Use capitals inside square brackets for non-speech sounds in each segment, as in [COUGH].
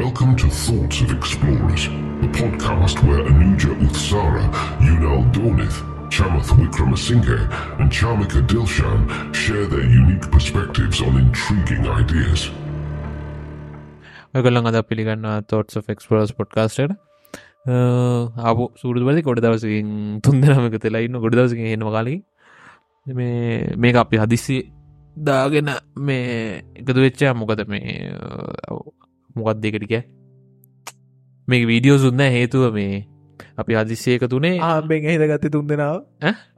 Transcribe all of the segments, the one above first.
Welcome to Thoughts of Explorers, the podcast where Anuja Uthsara, Yunal Dornith, Chamath Wickramasinghe, and Charmika Dilshan share their unique perspectives on intriguing ideas. ඔයගොල්ලන් අද පිළිගන්න thoughts ෆෙක්ස්පරස් පොඩ්කාස්ටට ආපු සූරදුවලි කොඩ දවසකින් තුන් දෙනමක තෙලා ඉන්න ගොඩ දවසකින් හෙනවා කාලි මේ මේක අපි හදිස්සි දාගෙන මේ එකතු වෙච්චා මොකද මේ මොකත් දෙකටික මේ වීඩියෝ සුන්න හේතුව මේ අපි හදිස්සයක තුනේ ආම්බෙන් එහිද ගත්ත තුන් දෙනාව?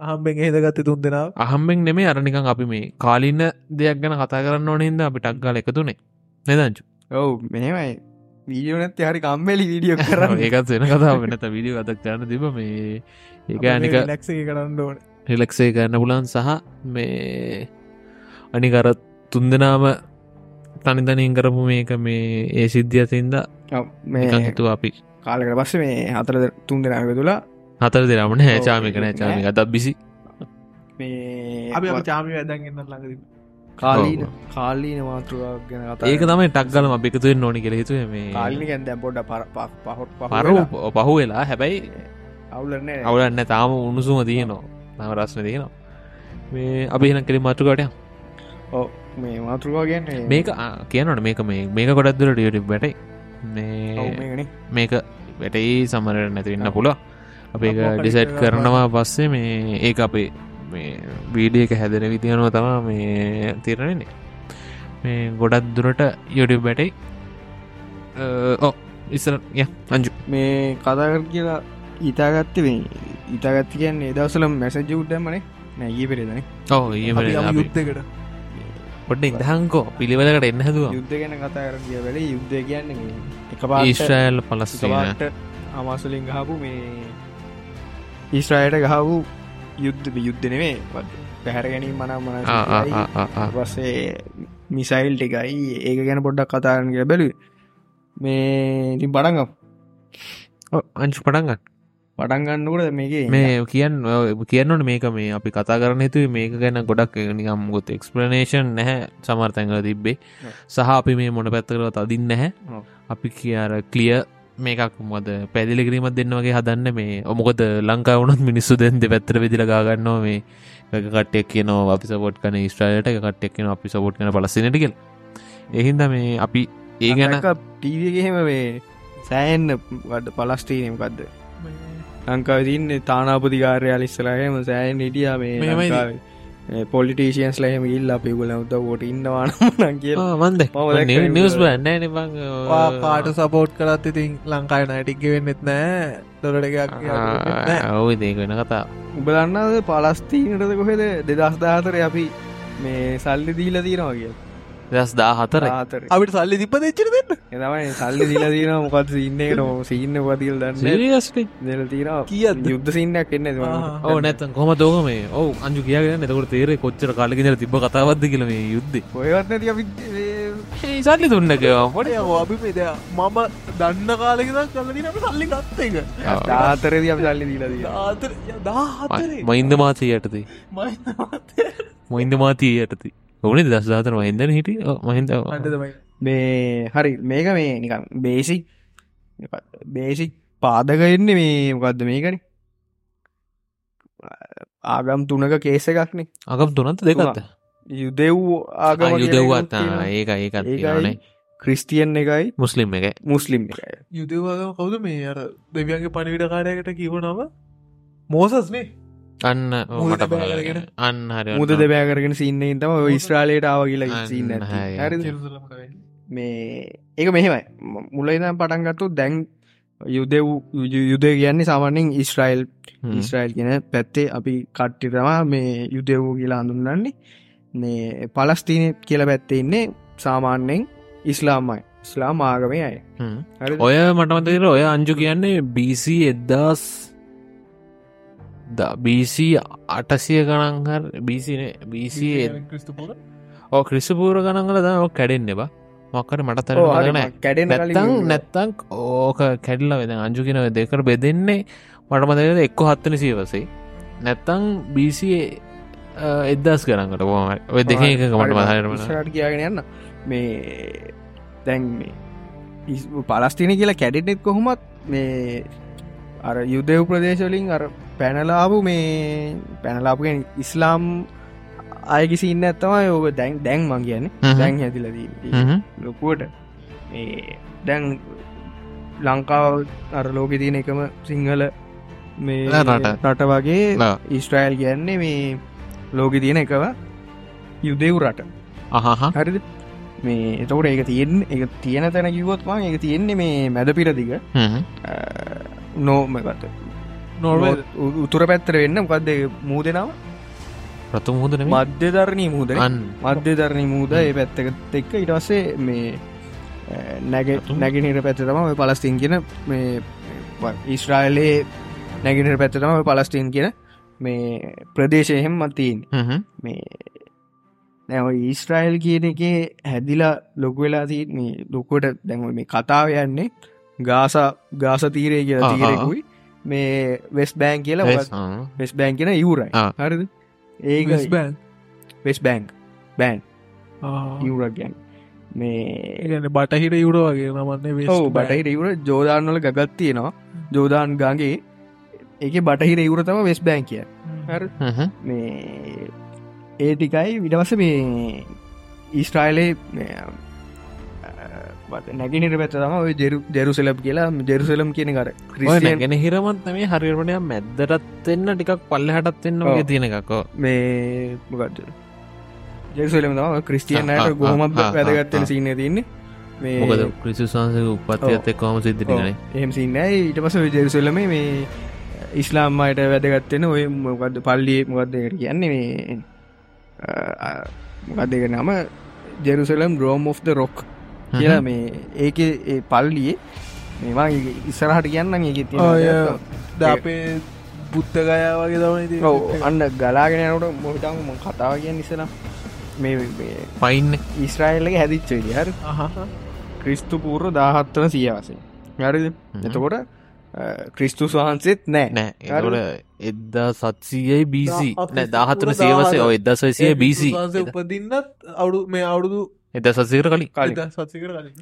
ආම්බෙන් එහිද ගත්ත තුන් දෙනාව? අහම්බෙන් නෙමේ අරනිකන් අපි මේ කාලින්න දෙයක් ගැන කතා කරන්න ඕනෙන්ද අපි ටක්ගල එකතුනේ නෙදංචු ඔව් මෙහෙමයි. වීඩියෝනත් හරි කම්මලි වීඩියෝ කරන්න. ඒකත් වෙන කතා වෙනත විඩිය අදක් යන්න තිබ මේ ඒක අනික ලක්සේ කරන්න ඕන. රිලක්සේ කරන්න පුලන් සහ මේ අනිකර තුන්දනාම තනිතනින් කරපු මේක මේ ඒ සිද්ධියතින්ද ඔව්, මේ හිතු අපි. කාලකට පස්ස මේ හතර තුන් දෙනාක තුලා හතර දෙරමන හැචාමික නෑ චාමික අතත් බිසි මේ අපි අප චාමි වැදන් එන්න ළඟද කාලීන කාලීන මාතෘවක් ගැන කතා ඒක තමයි ටක්ගලම අපි එකතුවෙන් නොනි කෙළ හිතුව මේ කාලින ගැන්ද පොඩ පහොත් පරු පහු වෙලා. හැබැයි අවුලන්න අවුලන්න තාම උණුසුම තියනවා. නම රස්න තියෙනවා. මේ අපි එන කෙළි මට්ටුකටය ඕ මේ මාතෘවා ගැන්න මේක කියනට මේක මේ මේක කොඩක්දුරට ියටි බැටයි මේක වැටයි සමරට නැතිවෙන්න පුළ අප ඩිසයිට් කරනවා පස්සේ මේ ඒ අපේ මේ වීඩිය එක හැදෙන විතියනුව තමා මේ තිරණන්නේ මේ ගොඩත් දුරට යොඩි බැටයි ඕ ඉස්සර ය අංජු. මේ කතාකර කියලා ඉතාගත්ත වේ ඉතාගත්ති කියන්නේ දවසල මැසජ උඩ්ඩමනේ නැගේ පෙරේදන ඔව ඒ යුද්ධකට පොඩ්ඩ ඉදහංකෝ පිළිවෙලකට එන්න හැදුව යුද්ධ ගැන කතා කර කිය වෙල යුද්ධ කියන්න එක ඊශ්‍රෑල් පලස් එකපාරට අමාසලින් ගහපු මේ ඊස්ට්‍රයට ගහපු යුද්ධ යුද්ධ නෙවේ පැහැර ගැනීම මනම් මන පස්සේ මිසයිල් ටිකයි. ඒක ගැන පොඩ්ඩක් කතාරන් කිය බැලු මේ ඉතින් පටන්ගම් අංචු පටන්ගන්න පටන්ගන්නකට මේක මේ කියන්න කියන්නට මේක මේ අපි කතා කරන තු මේක ගැන ගොඩක් නිකම් ගොත් එක්ස්පලනේෂන් නැහැ සමර්තැඟල තිබ්බේ. සහ අපි මේ මොන පැත්තරවත් අදින්න නැහැ. අපි කියර කලිය මේකක් මොද පැදිලි කිරීමත් දෙන්න වගේ හදන්න මේ ඔමොකද ලංකා වුණත් මිනිස්සු දෙද පැත්තර විදිල ගන්නවා මේ කටෙක් කියනවා අපි සපොට් කන ස්ට්‍රලට කටෙක් කියන අපි සපොට් කන පලසිනටිකල් එහින්ද මේ අපි ඒ ගැන ටීවගෙහෙම මේ සෑන්න වඩ පලස්ටීනයමකක්ද ලංකාවතින්න තානාපතිකාරය ලිස්සලහම සෑන් හිටිය මේ පොලිටේෂන්ස් ලහෙම ඉල්ල අපි ගුල උත ෝට ඉන්නවාන කිය මන්ද. මම දැක්ක නිවස් නිව්ස් බන්න කාට සපෝට් කරත් ඉතින් ලංකායි නයිටික්ග වෙන්නෙත් නෑ. දොරට එකක් ඔව ඒක වෙන කතා උබලන්නද පලස්තීනටද කොහෙද? දෙදස් දාතර අපි මේ සල්ලි දීල දීනවා කිය දස් දා හතර ආතර අපිට සල්ලි දිප දෙච්චර දෙන්න? එතමයි සල්ලි දීල දීන මොකත් සින්නකට සින්න පතිල් දන්න දෙල තිීන කීයද? යුද්ධ සින්නක් එන්න ඕ නැත්තන් කොම තෝක මේ? ඔව අංජු කියගෙන එතකට තේරේ කොච්චර කාලගෙදර තිබ කතාවත්ද කියල මේ යුද්ධ. ඔයවත් නැති අපි සල්ලි දුන්නක යකෝ අපි පෙද මම දන්න කාලෙකද කලදින අප සල්ලි ගත්ත එක. දාතරද අපි සල්ලි දීල දී ආතර දාහතරේ. මයින්ද මාතී යටති මොයින්ද මාතී යටති ඕනේ දස් දාතර මහින්දන හිටිය? මහින්ද මේ හරි මේක මේ නිකම් බේසික් බේසික් පාදකෙන්න මේ මොකක්ද මේකන? ආගම් තුනක කේස එකක්නේ අකම් තුනත් දෙකත්ත යුදෙව් ආගම යුදව්වත් ඒක ඒකත් ඒනේ ක්‍රිස්තියන් එකයි. මුස්ලිම් එක මුස්ලිම් එකයි. යුදවාගම කවුද මේ? අර දෙවියන්ගේ පණවිඩ කාරයකට කිවනව මෝසස්නේ අන්න මට බෑ බෑ. කරගෙන. අන්න හරි මුද දෙබෑකරගෙන සින්න තම ඉස්්‍රාලයට ආව කියලා සින්න මේ ඒක මෙහෙමයි. මුලයිදම් පටන්ගත්තු දැන් යුදෙව් යුදය කියන්නේ සාමාන්‍යෙන් ඉස්්‍රයිල් ඉස්්‍රයිල් කියන පැත්තේ අපි කට්ටිතමා මේ යුදෙව් කියලා හඳුන්නන්නේ මේ පලස්තිීන කියල පැත්තේ ඉන්නේ සාමාන්‍යෙන් ඉස්ලාම්මයි ඉස්ලාම් ආගමය අය. ඔය මටමතකර ඔය අංජු කියන්නේ BC එද්දාස් BC අටසිය ගණන්හර BCන BC ඕ ක්‍රිස්පූර ගණන්ගල ද ඔ කැඩෙන් එබා මක්කට මට තර න කැඩෙන නැත්තං නැත්තං ඕක කැඩල්ල වෙද අංජුකින දෙකර බෙදෙන්නේ මටමතකද එක්කො හත්තන සියවසේ. නැත්තං BC එදස් කරන්නට බෝම ඔය දෙක එක මට මහරම ට කියගෙන යන්න. මේ දැන් මේ පලස්තින කියලා කැඩෙටෙත් කොහොමත් මේ අර යුදෙව් ප්‍රදේශවලින් අර පැනලාපු මේ පැනලාපුගෙන් ඉස්ලාම් අයකිසි ඉන්න ඇත්තමයි ඔබ දැන් දැන් මං කියන්න. දැන් හ්ම්. ලොකුවට දැන් ලංකාව අර ලෝකෙ තියෙන එකම සිංහල මේ රට. වගේ. ඉස්ට්‍රයිල් කියන්නේ මේ ලෝකෙ තියෙන එකව යුදෙව් රට හරිද මේ එතකොට ඒක තියෙන් එක තියෙන තැන කිවොත්මා එක තියෙන්නේ මේ මැද පිරදික හ්ම්. නෝමගත නොර්වේ උතුර පැත්තර වෙන්න මොකක්ද මූදෙනාව? ප්‍රතු මුහදන මධ්‍ය ධරණී මූදන. අන් මධ්‍ය ධරණී මූද ඒ පැත්තක එක්ක. ඉටස්සේ මේ නැග රතු. නැගෙනට පැත්තතම ඔය පලස්තින් කියන මේ ඊස්ට්‍රයිලයේ නැගෙනට පැත්තතම ඔය පලස්ටීන් කියන මේ ප්‍රදේශයහෙම මතින් මේ නැව ඊස්ට්‍රයිල් කියන එක හැදිලා ලොකු වෙලා ති මේ ලොකොට දැම මේ කතාව යන්නේ ගාස ගාස තීරය කියලා. තීරෙකුයි. මේ වෙස් බෑන් කියලා වෙස් බෑන් කියෙන ආ. හරිද? ඒක බෑන් වෙස් බෑන්ක් බෑන් ඉවරක් ගැන් මේ බටහිර යුර වගේ නමන්නේ බටහිර ඉවර ජෝදාන්නල ගගත් තියෙනවා. ජෝදාන් ගගේ ඒක බටහිර ඉවර තම වෙස් බෑන් කිය මේ ඒ ටිකයි විඩවස මේ ඊස්ට්‍රයිලේ නැගිනිට පැත තම ඔය ජෙරු ජෙරුසලම් කියලා ජෙරුසලම් කියන කර ගෙන හිරමත් මේ හරිරණය මැද්දරත් එන්න ටිකක් පල්ල හටත් එන්න ඔව්. වගේ තියෙන එකකෝ මේ මොකක්ද ජෙරුසලම තම ආ, අයට ගොහොමත් වැදගත්තෙන ආ. සින්න තින්නේ මොකද මේ ක්‍රිසිසන්සක උපත්තියත් කොම සිද්ධිනයි එහෙම සින්නයි ඊට පස ජෙරුසලම මේ ඉස්ලාම් අයට වැදගත්වෙන ඔය මොකක්ද පල්ලිය මොකක්ද කියන්නේ මේ මොකක්දක නම? ජෙරුසලම් රෝම් of the රොක් කියලා මේ ඒක ඒ පල්ලියේ මේවා ඉස්සරහට කියන්න ඒක ඔය තියෙන ද අපේ බුද්ධගය වගේ තමයි ඔව් අන්න ගලාගෙනනට මොටම කතාව කියන්න ඉස්සලා මේ මේ පයින්න ඊස්්‍රයිල්ලගේ හැදිච්ච හර. ක්‍රිස්තු පූර්ව දාහත්වන සියවාසේ හරිද? එතකොට ක්‍රිස්තුස් වහන්සේත් නෑ. නෑ. එද්දා සත්සීයයි බීසි නෑ දාහතුන එදදා සොයිසිය බීසි උපදින්නත් අවුඩු මේ අවුරුදු එද සසීර කලින්.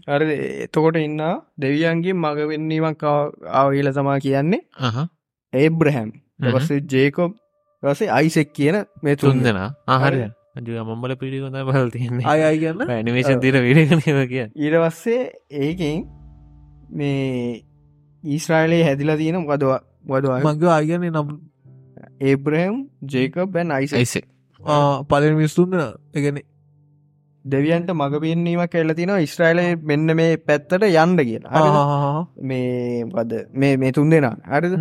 හරි එතකොට ඉන්න දෙවියන්ගේ මග වෙන්නීමක් ආවීල තමා කියන්නේ. අහ. ඒබ්‍රහැම්. පස්සේ ජේකොබ් රසේ අයිසෙක් කියන මේ තුන් දෙෙන. ආහරය මම්බල පිළිගොඳ බල තියන්නේ. අය අයි කියන්න? ඇනිවේශන් තීර විඩගනව කිය ඊරවස්සේ ඒකෙන් මේ ඊස්්‍රයිලයේ හැදිලා තියෙන මොකදවා වදවා මංග අයගන්නේ නම් ඒබ්‍රහම් ජේකබ් බැන් අයිස ඇයිසේ පලෙන් මිස්තුන්න එකන දෙවියන්ට මග පෙන්වීමක් කෙල්ල තින ඉස්්‍රයිල මෙන්න මේ පැත්තට යන්ඩ කියලා. හරිද? මේ වද මේ මේ තුන් දෙෙන. හරිද?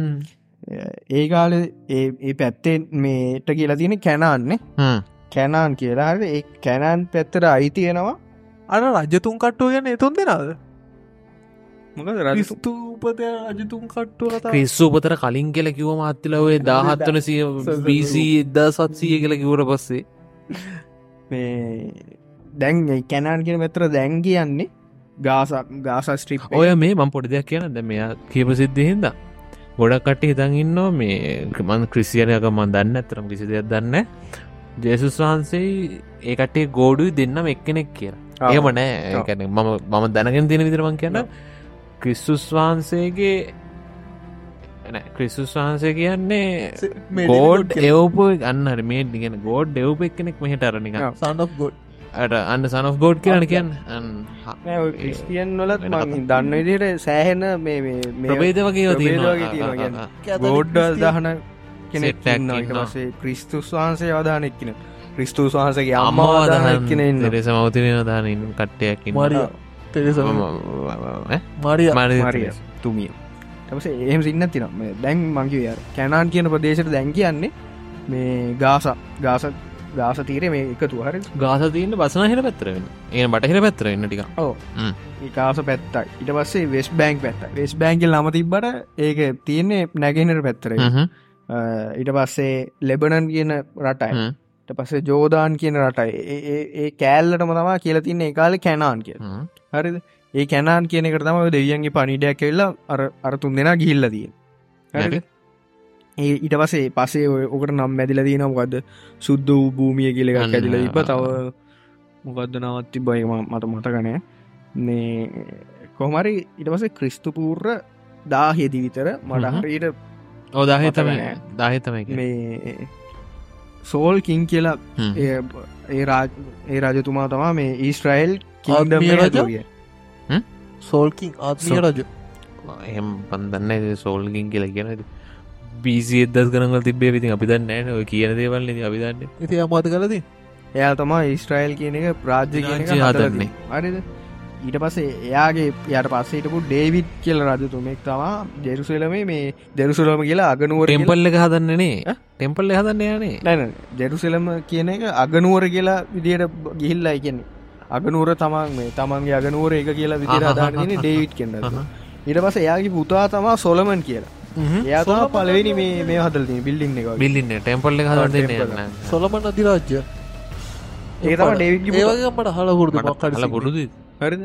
ඒ කාල ඒ පැත්තෙන් මේට කියලා තියෙන කැනාන්නේ. කැනාන් කියලා. හරි ඒ කැනන් පැත්තට අයිතියෙනවා අන රජතුන් කට්ටෝ ගැන එතුන් දෙනාද? මොකද රජ ස්තූපතය අජතුන් කට්ටුව කතා. ක්‍රිස්සූපතර කලින් කියල කිව මාත්තිලවේ දාහත්වන සිය බීසි එදදා සත්සීය කියල කිවට පස්සේ. මේ දැන් ඒ කැනාන් කියෙන පැතර දැන් කියන්නේ ගාසක් ගාස ස්ට්‍රිප් ඔය මේ මං පොඩි දෙයක් කියන ද මෙයා කියප සිද්ධ හිද ගොඩක් කට හිතන් ඉන්නවා මේ මන් ක්‍රිසියනයක මන් දන්න ඇතරම් කිසි දෙයක් දන්න ජේසුස් වහන්සේ ඒකටේ ගෝඩුයි දෙන්නම එක්කෙනෙක් කියලා. ඒම නෑ. ඒකැන මම මම දැනගෙන තියෙන විදිරමන් කියන්න. ක්‍රිස්සුස් වහන්සේගේ ක්‍රිස්සුස් වහන්සේ කියන්නේ ගෝඩ් එවපු අන්න මේ ගෙන ගෝඩ් එවප එක්කෙනෙක් මෙහට අරනික සන් ගොඩ් අට අන්න සන ගෝඩ් කියන්න. කියන්න ක්‍රිස්ටියන් වලත් දන්න විදියට සෑහෙන මේ ප්‍රබේද වගේ ප්‍රභේද වගේ තියෙනවා කියන්නේ. ගෝඩ්ඩල් දහන කෙනෙක් සෙට්ටක් ඉන්නවා. ඊට ඉන්නවා. පස්සේ ක්‍රිස්තුස් වහන්සේ අවධානෙක් කියන ක්‍රිස්තුස් වහන්සේගේ අම්මවාදානක් කෙන ඉන්න රෙස මවතින දාන කට්ටයක් මරිය. මරිය. තුමිය. තස එහෙම සින්න තින දැන් ය කැනාන් කියන ප්‍රදේශයට දැන් කියන්නේ මේ ගාස ගාස ගාස තීර මේ එකතු හරි ගාස තියන්න බසනහිර පැත්තරෙන් ඒ බටහිර පැත්තරෙන්න ටික ඕ ඒකාස පැත්තයි. ඉට පස්සේ වෙස් බෑන්ක් පැත්ත වෙස් බෑන්ගල් නම තිබ්බට ඒක තියන්නේ නැගෙනට පැත්තර ඊට පස්සේ ලෙබනන් කියන රටයි. ට පස්සේ ජෝදාන් කියන රටයි. ඒ- ඒ- ඒ කෑල්ලටම තමා කියලා තින්න ඒකාල කැනාන් කිය හරිද? ඒ කැනාන් කියන එකට තම දෙවියන්ගේ පනිඩයක් කෙල්ලා අර අරතුන් දෙෙන ගිල්ල දිය හරි. ඒ ඉට පසේ පසේ ඔකට නම් මැදිල දීන මොකක්ද සුද්ද වූ භූමිය කියල එකක් අන්න, ඇදිල ඉප තව මොකක්ද නවත්ති බයම මට මතකනෑ මේ කොහමරි ඉටවස ක්‍රිස්තුපූර්ර දාහෙදි විතර මට හ්ම්. හරියට ඕ දාහිතම මේ සෝල් කින් කියලා ඒ ඒ රාජ ඒ රජතුමා තමා මේ ඊස්ට්‍රයිල්? කින්ඩ සෝල්කින් ආත්මීය රජ. එහෙම පන්දන්න සෝල්ගින් කියලා කියන බීසි එදස් කරනගල තිබේ විතින් අපි දන්න ඔය කියන දේවල් න අපි දන්න. ඉති අමත කලද එයා තමා ඊස්ට්‍රයිල් කියන එක හදන්නේ. තියෙන්නේ. හරිද? ඊට පස්සේ එයාගේ යට පස්සේටපු ඩේවිඩ් කියල රජතුමෙක් තමා ජෙරුසලමේ මේ දෙරුසුලම කියලා අගනුවර ටෙම්පල්ල එක හදන්නනේ ටෙම්පල්ල හදන්න යනේ නැන ජෙරුසලම කියන එක අගනුවර කියලා විදියට ගිහිල්ලා කියන්නේ. අගනුවර තමන් මේ තමන්ගේ අගනුවර එක කියලා විදිර අහහ. ඩේවිට් අහහ. ඊට පස එයාගේ පුතා තමා සොලමන් කියලා එයා තම පලවෙනි මේ මේ හදලති බිල්ලිින් එක බිල්ලින්න ටෙම්පල්ල හදන්න ටෙම්පල්. යන්න සොලමන් අධිරාජ්‍ය. ඒ තම ඩේවිඩ් ඒවගේ මට හල හල පුරුදු හරිද?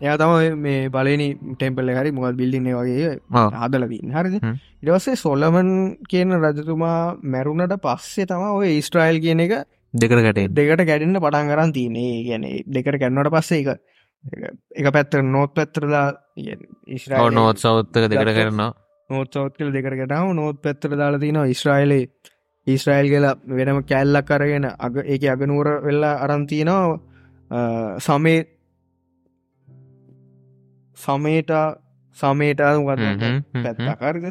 එයා තම මේ බලනි ටෙම්පල්ල හරි මොකල් බිල්ලින්න වගේ හදලවන්න හරිද? හ්ම්. ඉටවස්සේ සොල්ලමන් කියන රජතුමා මැරුණට පස්සේ තම ඔය ස්ට්‍රයිල් කියන එක දෙකට කටේ දෙකට කැඩන්න පටන් කරන් තියනේ ගැන දෙකට කැන්නට පස්සේ එක එක පැත්තර නෝත් පැත්තරලා ඕ නෝත් සෞත්තක දෙකට කරනවා නෝත් සෞත්කල දෙකට කටාව නෝත් පැත්තර දාලා තින ඉස්්‍රයිලේ. ඊස්්‍රයිල් කියලා වෙනම කැල්ලක් කරගෙන අග ඒක අගනුවර වෙල්ලා අරන්තිනවා සමේ සමේට හ්ම් පැත්තකර්ග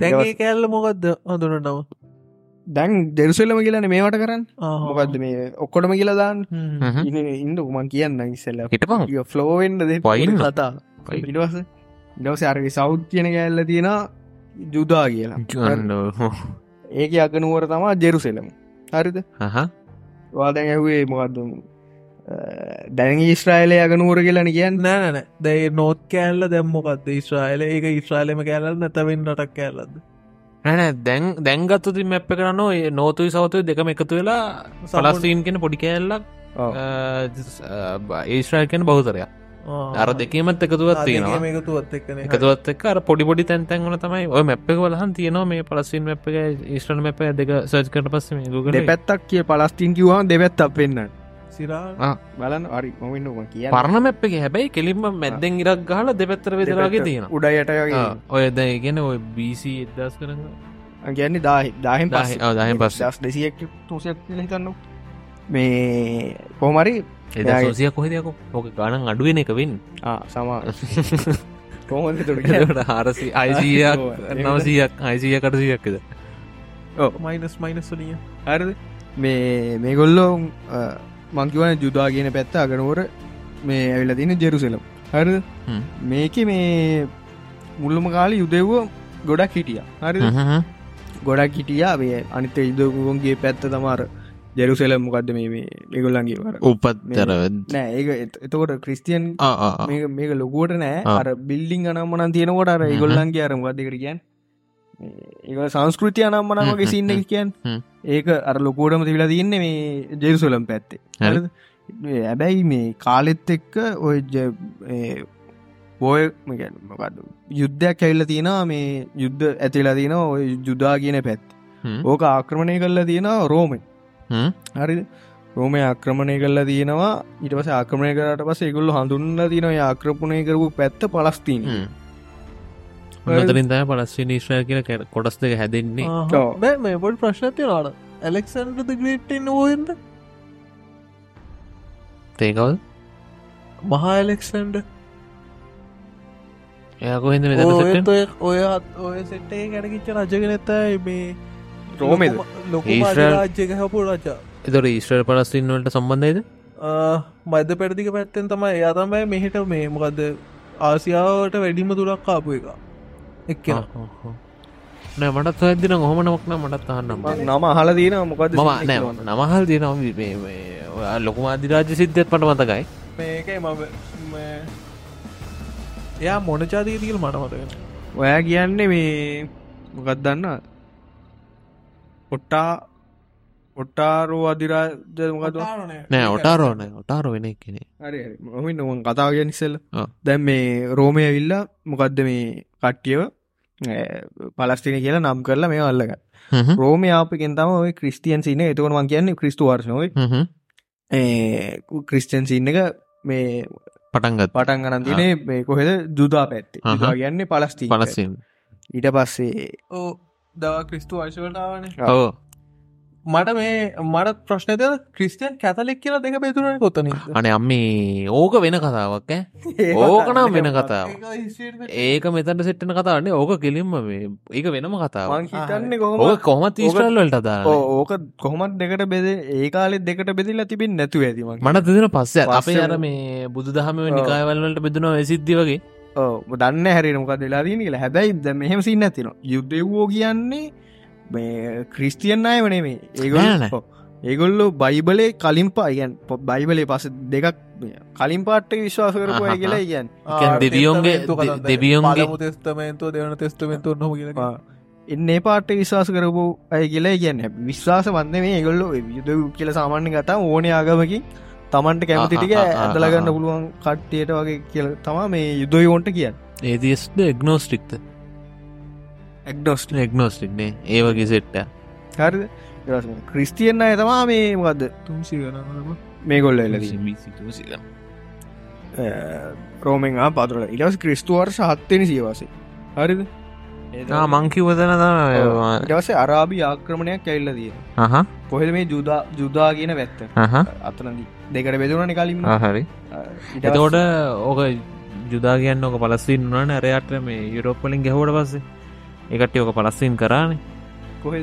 දැන්ගේ කෑල්ල මොකක්ද හඳුනටම දැන් දෙරුසෙල්ලම කියලන මේවට කරන්න. මොකක්ද මේ ඔක්කොටම කියලදාන්න හ්ම්. ඉන්න උමන් කියන්න ඉස්සෙල්ල. හිටපන්. ෆ්ලෝවෙන්ඩ පයින්න. කතා. පයින්න. ඉඩවස අරග සෞද් කියන කැල්ල තියෙන ජුදා කියලා. ඒක අගනුවර තමා ජෙරුසෙලම හරිද. වාදැන් ඇහුවේ මොකක්ද දැන් ඊස්ට්‍රයිලය අගනුවර කියලන කියන්න? නෑනන දැයි නෝත් කෑල්ල දැම්මොකක්ද ඉස්්‍රයිල ඒක ඉස්්‍රයිලම කෑල්ල නැතවෙන් රටක් කෑල්ලද නැන දැන් දැන්ගත්තුති මැප්ප කරන්න ඔය නෝතුයි සවතුය දෙකම එකතු වෙලා සලස්තීන් කෙන පොඩි කෑල්ලක් ඒස්ට්‍රයිල් කෙන බෞතරයක් අර දෙකීමත් එකතුවත් තියෙනවා. එකතුවත් එක් අර පොඩි පොඩි තැන්තැන්වල තමයි ඔය මැප්ප වලහන් තියනවා. මේ පලස්සින් මැප් එක ස්ටන් මැප දෙක සර්ච් කට පස්ස ගුගල දෙපැත්තක් කිය පලස්ටින් කිවවා දෙපැත් අප වෙන්න සිරා බලන්න අරි මොමින්නම කිය පරණ මැප් එක හැබැයි කෙලින්ම මැද්දෙන් ඉරක් ගහල දෙපැත්තර වෙදරගේ තියෙන උඩයටගේ ඔය දැ ගෙන ඔය බීසි එදස් කරන්න ගැන්නේ දාහ දාහෙන් පස්සේ. දාහෙන් පස්ස. දස් දෙසියක් තුසයක් හිතන්න මේ කොහමරි එදා සෝසිය කොහෙදයක ඕක ගණන් අඩුවෙන එක වෙන් සමා කොහොද හාරසි අයිසියක් නවසීයක් අයිසිය කටසියක්කද මයිනස් මයිනස් වලිය. හරද? මේ මේගොල්ලෝ මංකිවන ජුදා කියන පැත්ත අගනුවර මේ ඇවිල තින ජෙරුසෙලම්. හරද. මේක මේ මුල්ලම කාල යුදෙව්ව ගොඩක් හිටිය. හරි ගොඩක් හිටියා. මේ අනිත ඉදගුවන්ගේ පැත්ත තමාර ජෙරුසෙලම් මොකක්ද මේ ඒගොල්ලන්ගේ වර උපත්තර නෑ ඒක එත- එතකොට ක්‍රිස්තියන් මේක ලොකුවට නෑ. අර බිල්ලිං අනම්මනන් තියෙනකොට අර. ඒගොල්ලන්ගේ අරම ගදකට කියන් ඒ සංස්කෘතිය අනම්මනමගේ සින්න. කියන්. ඒක අර ලොකෝටම තිවිලා තියන්නේ මේ ජෙරුසලම් පැත්තේ. හැබැයි මේ කාලෙත් එක්ක ඔය ඒ බෝය මොකද යුද්ධයක් ඇල්ල තියෙනවා මේ යුද්ධ ඇතිලා තියෙන ඔය ජුදා කියන පැත් ඕක ආක්‍රමණය කල්ලා තියෙනවා රෝමය හරි. රෝමය ආක්‍රමණය කල්ලා තියෙනවා. ඉට පස ආක්‍රමණය කරට පස එකුල්ල හඳුන්න තින ආක්‍රපණය කරපු පැත්ත පලස්තිීන. මතරින් තය පලස්වි නිශ්්‍රය කියල කැ- කොටස් දෙක හැදෙන්නේ. මේ පොඩ් ප්‍රශ්නති නාට ඇලෙක්සන්ඩද ග්‍රේට්ටෙන් ඕයෙන්ද තේකවල් මහා එලෙක්සන්ඩ එයකොහෙද ඔය ඔය ඔය සෙට්ටේ ගැනකිච්ච රජගෙන ඇතයි මේ රෝමෙද ලොකු ඊශ්‍රායල්- රාජ්‍යක හපු රජා. එතොට ඊස්ට්‍රල් පලස්තින්නවලට සම්බන්ධයිද මධ පැරදික පැත්තෙන් තමයි. එයා තමයි මෙහිට මේ මොකද ආසියාවට වැඩිම තුරක් කාපු එක. එක් නෑ මටත් ඇදින හොම නමක්න මටත් අහන්නම් නම. අහල දීන මොකද මම නෑ නමහල් තියනවා. ලොකුම අධිරාජ සිද්ධත් පට මතකයි. මේකයි මම එයා මොන චාදීතිකල් මට මතගෙන ඔයා කියන්නේ මේ මොකත් දන්න ඔට්ටා ඔට්ටාරෝ අධිරාජ මොකද නෑ. ඔටාරෝන ඔටාර වෙන කෙනෙ හරි මොමින් නොවන් නිසල්ල ආ. දැන් මේ රෝමය විල්ල මොකක්ද මේ කට්ටියව? පලස්තින කියලා නම් කරලා මේ අල්ලග රෝම යාපකෙන් තම ඔය ක්‍රිස්ටියන් සින්න එතකොනවන් කියන්නේ ක්‍රිස්තු වර්ශනොයි ක්‍රිස්ටන් සින්න එක මේ පටන්ගත් පටන් ගන්න දිනේ මේ කොහෙද? ජුදා පැත්තේ. කියන්නේ පලස්ති පලස්සින් ඊට පස්සේ ඕ දව ක්‍රිස්තු වර්ශවටාවන ඕ මට මේ මට ප්‍රශ්නත ක්‍රිස්ටියන් කැතලෙක් කියලා දෙක බෙතුරන කොතන අනේ අම්මේ ඕක වෙන කතාවක් ඈ. [LAUGHS] ඕකනම් වෙන කතාව ඒක මෙතට සෙට්ටන කතාන්නේ ඕක කෙලින්ම මේ ඒක වෙනම කතාව මං හිතන්නේ ඕක කොහොම කොහමත් ඊස්ටල් වලට අදාන්න ඕක කොහොමත් දෙකට බෙද ඒ කාලෙත් දෙකට බෙදිලා තිබින් නැතු ඇතිම මට දෙදෙන පස්ස. අපේ අර මේ බුදු දහම නිකායවල්වලට බෙදනවා සිද්ධි වගේ දන්න හැරි මොකක් වෙලා දීන කියලා. හැබැයි ද මෙහෙම සින්න ඇතින යුද්ධවෝ කියන්නේ මේ ක්‍රිස්තියන් අය වනේ මේ නෑ නෑ. ඒගොල්ල ඒගොල්ලු බයිබලේ කලින් පායන් පොත් බයිබලේ පස දෙකක් කලින් පාට්ට විශ්වාස කරපුය. කියලා කියන්න. කියන්නේ දෙවියොන්ගේ- දෙවියොන්ගේ- තෙස්තමේන්තු දෙවන තෙස්තමෙන්තු නොම කියලා එන්නේ පාට විශවාස කරපු අය කියලා කියන්න. විශ්වාස වන්ද මේ ඒගොල්ලු යුද කියල සාමාන්‍ය කතා ඕන ආගමකින් තමන්ට කැමතිටික ඇදලගන්න. පුළුවන් කට්ටියට වගේ කියල තමා මේ යුදොයෝන්ට කියන්න. ඒදස්ද එක්නෝස්ටික්ත එක්ඩොස්ට එක්නෝස්ටික්නේ ඒවගේ සෙට්ට හරි ක්‍රිස්තියන් අය තමා මේ මොකක්ද තුන්සි ගන මේ ගොල්ල එලදී රෝමෙන් පතුරල ඉටස් ක්‍රිස්තුවර්ෂ හත්වෙන සියවාසේ හරිද? මංකිවතන ඉටවස අරාබි ආක්‍රමණයක් කැල්ල දිය හහ කොහෙද මේ ජුදා ජුදා කියන වැත්ත? අතනදී දෙකට බෙදුරන කලින් හරි. එතකොට ඕක ජුදා කියන්න ඕක පලස්සින් වන ඇරයට මේ යුරෝප්පලින් ගැහෝට පස්සේ. එකට ඕක පලස්සින් කරානේ. කොහෙ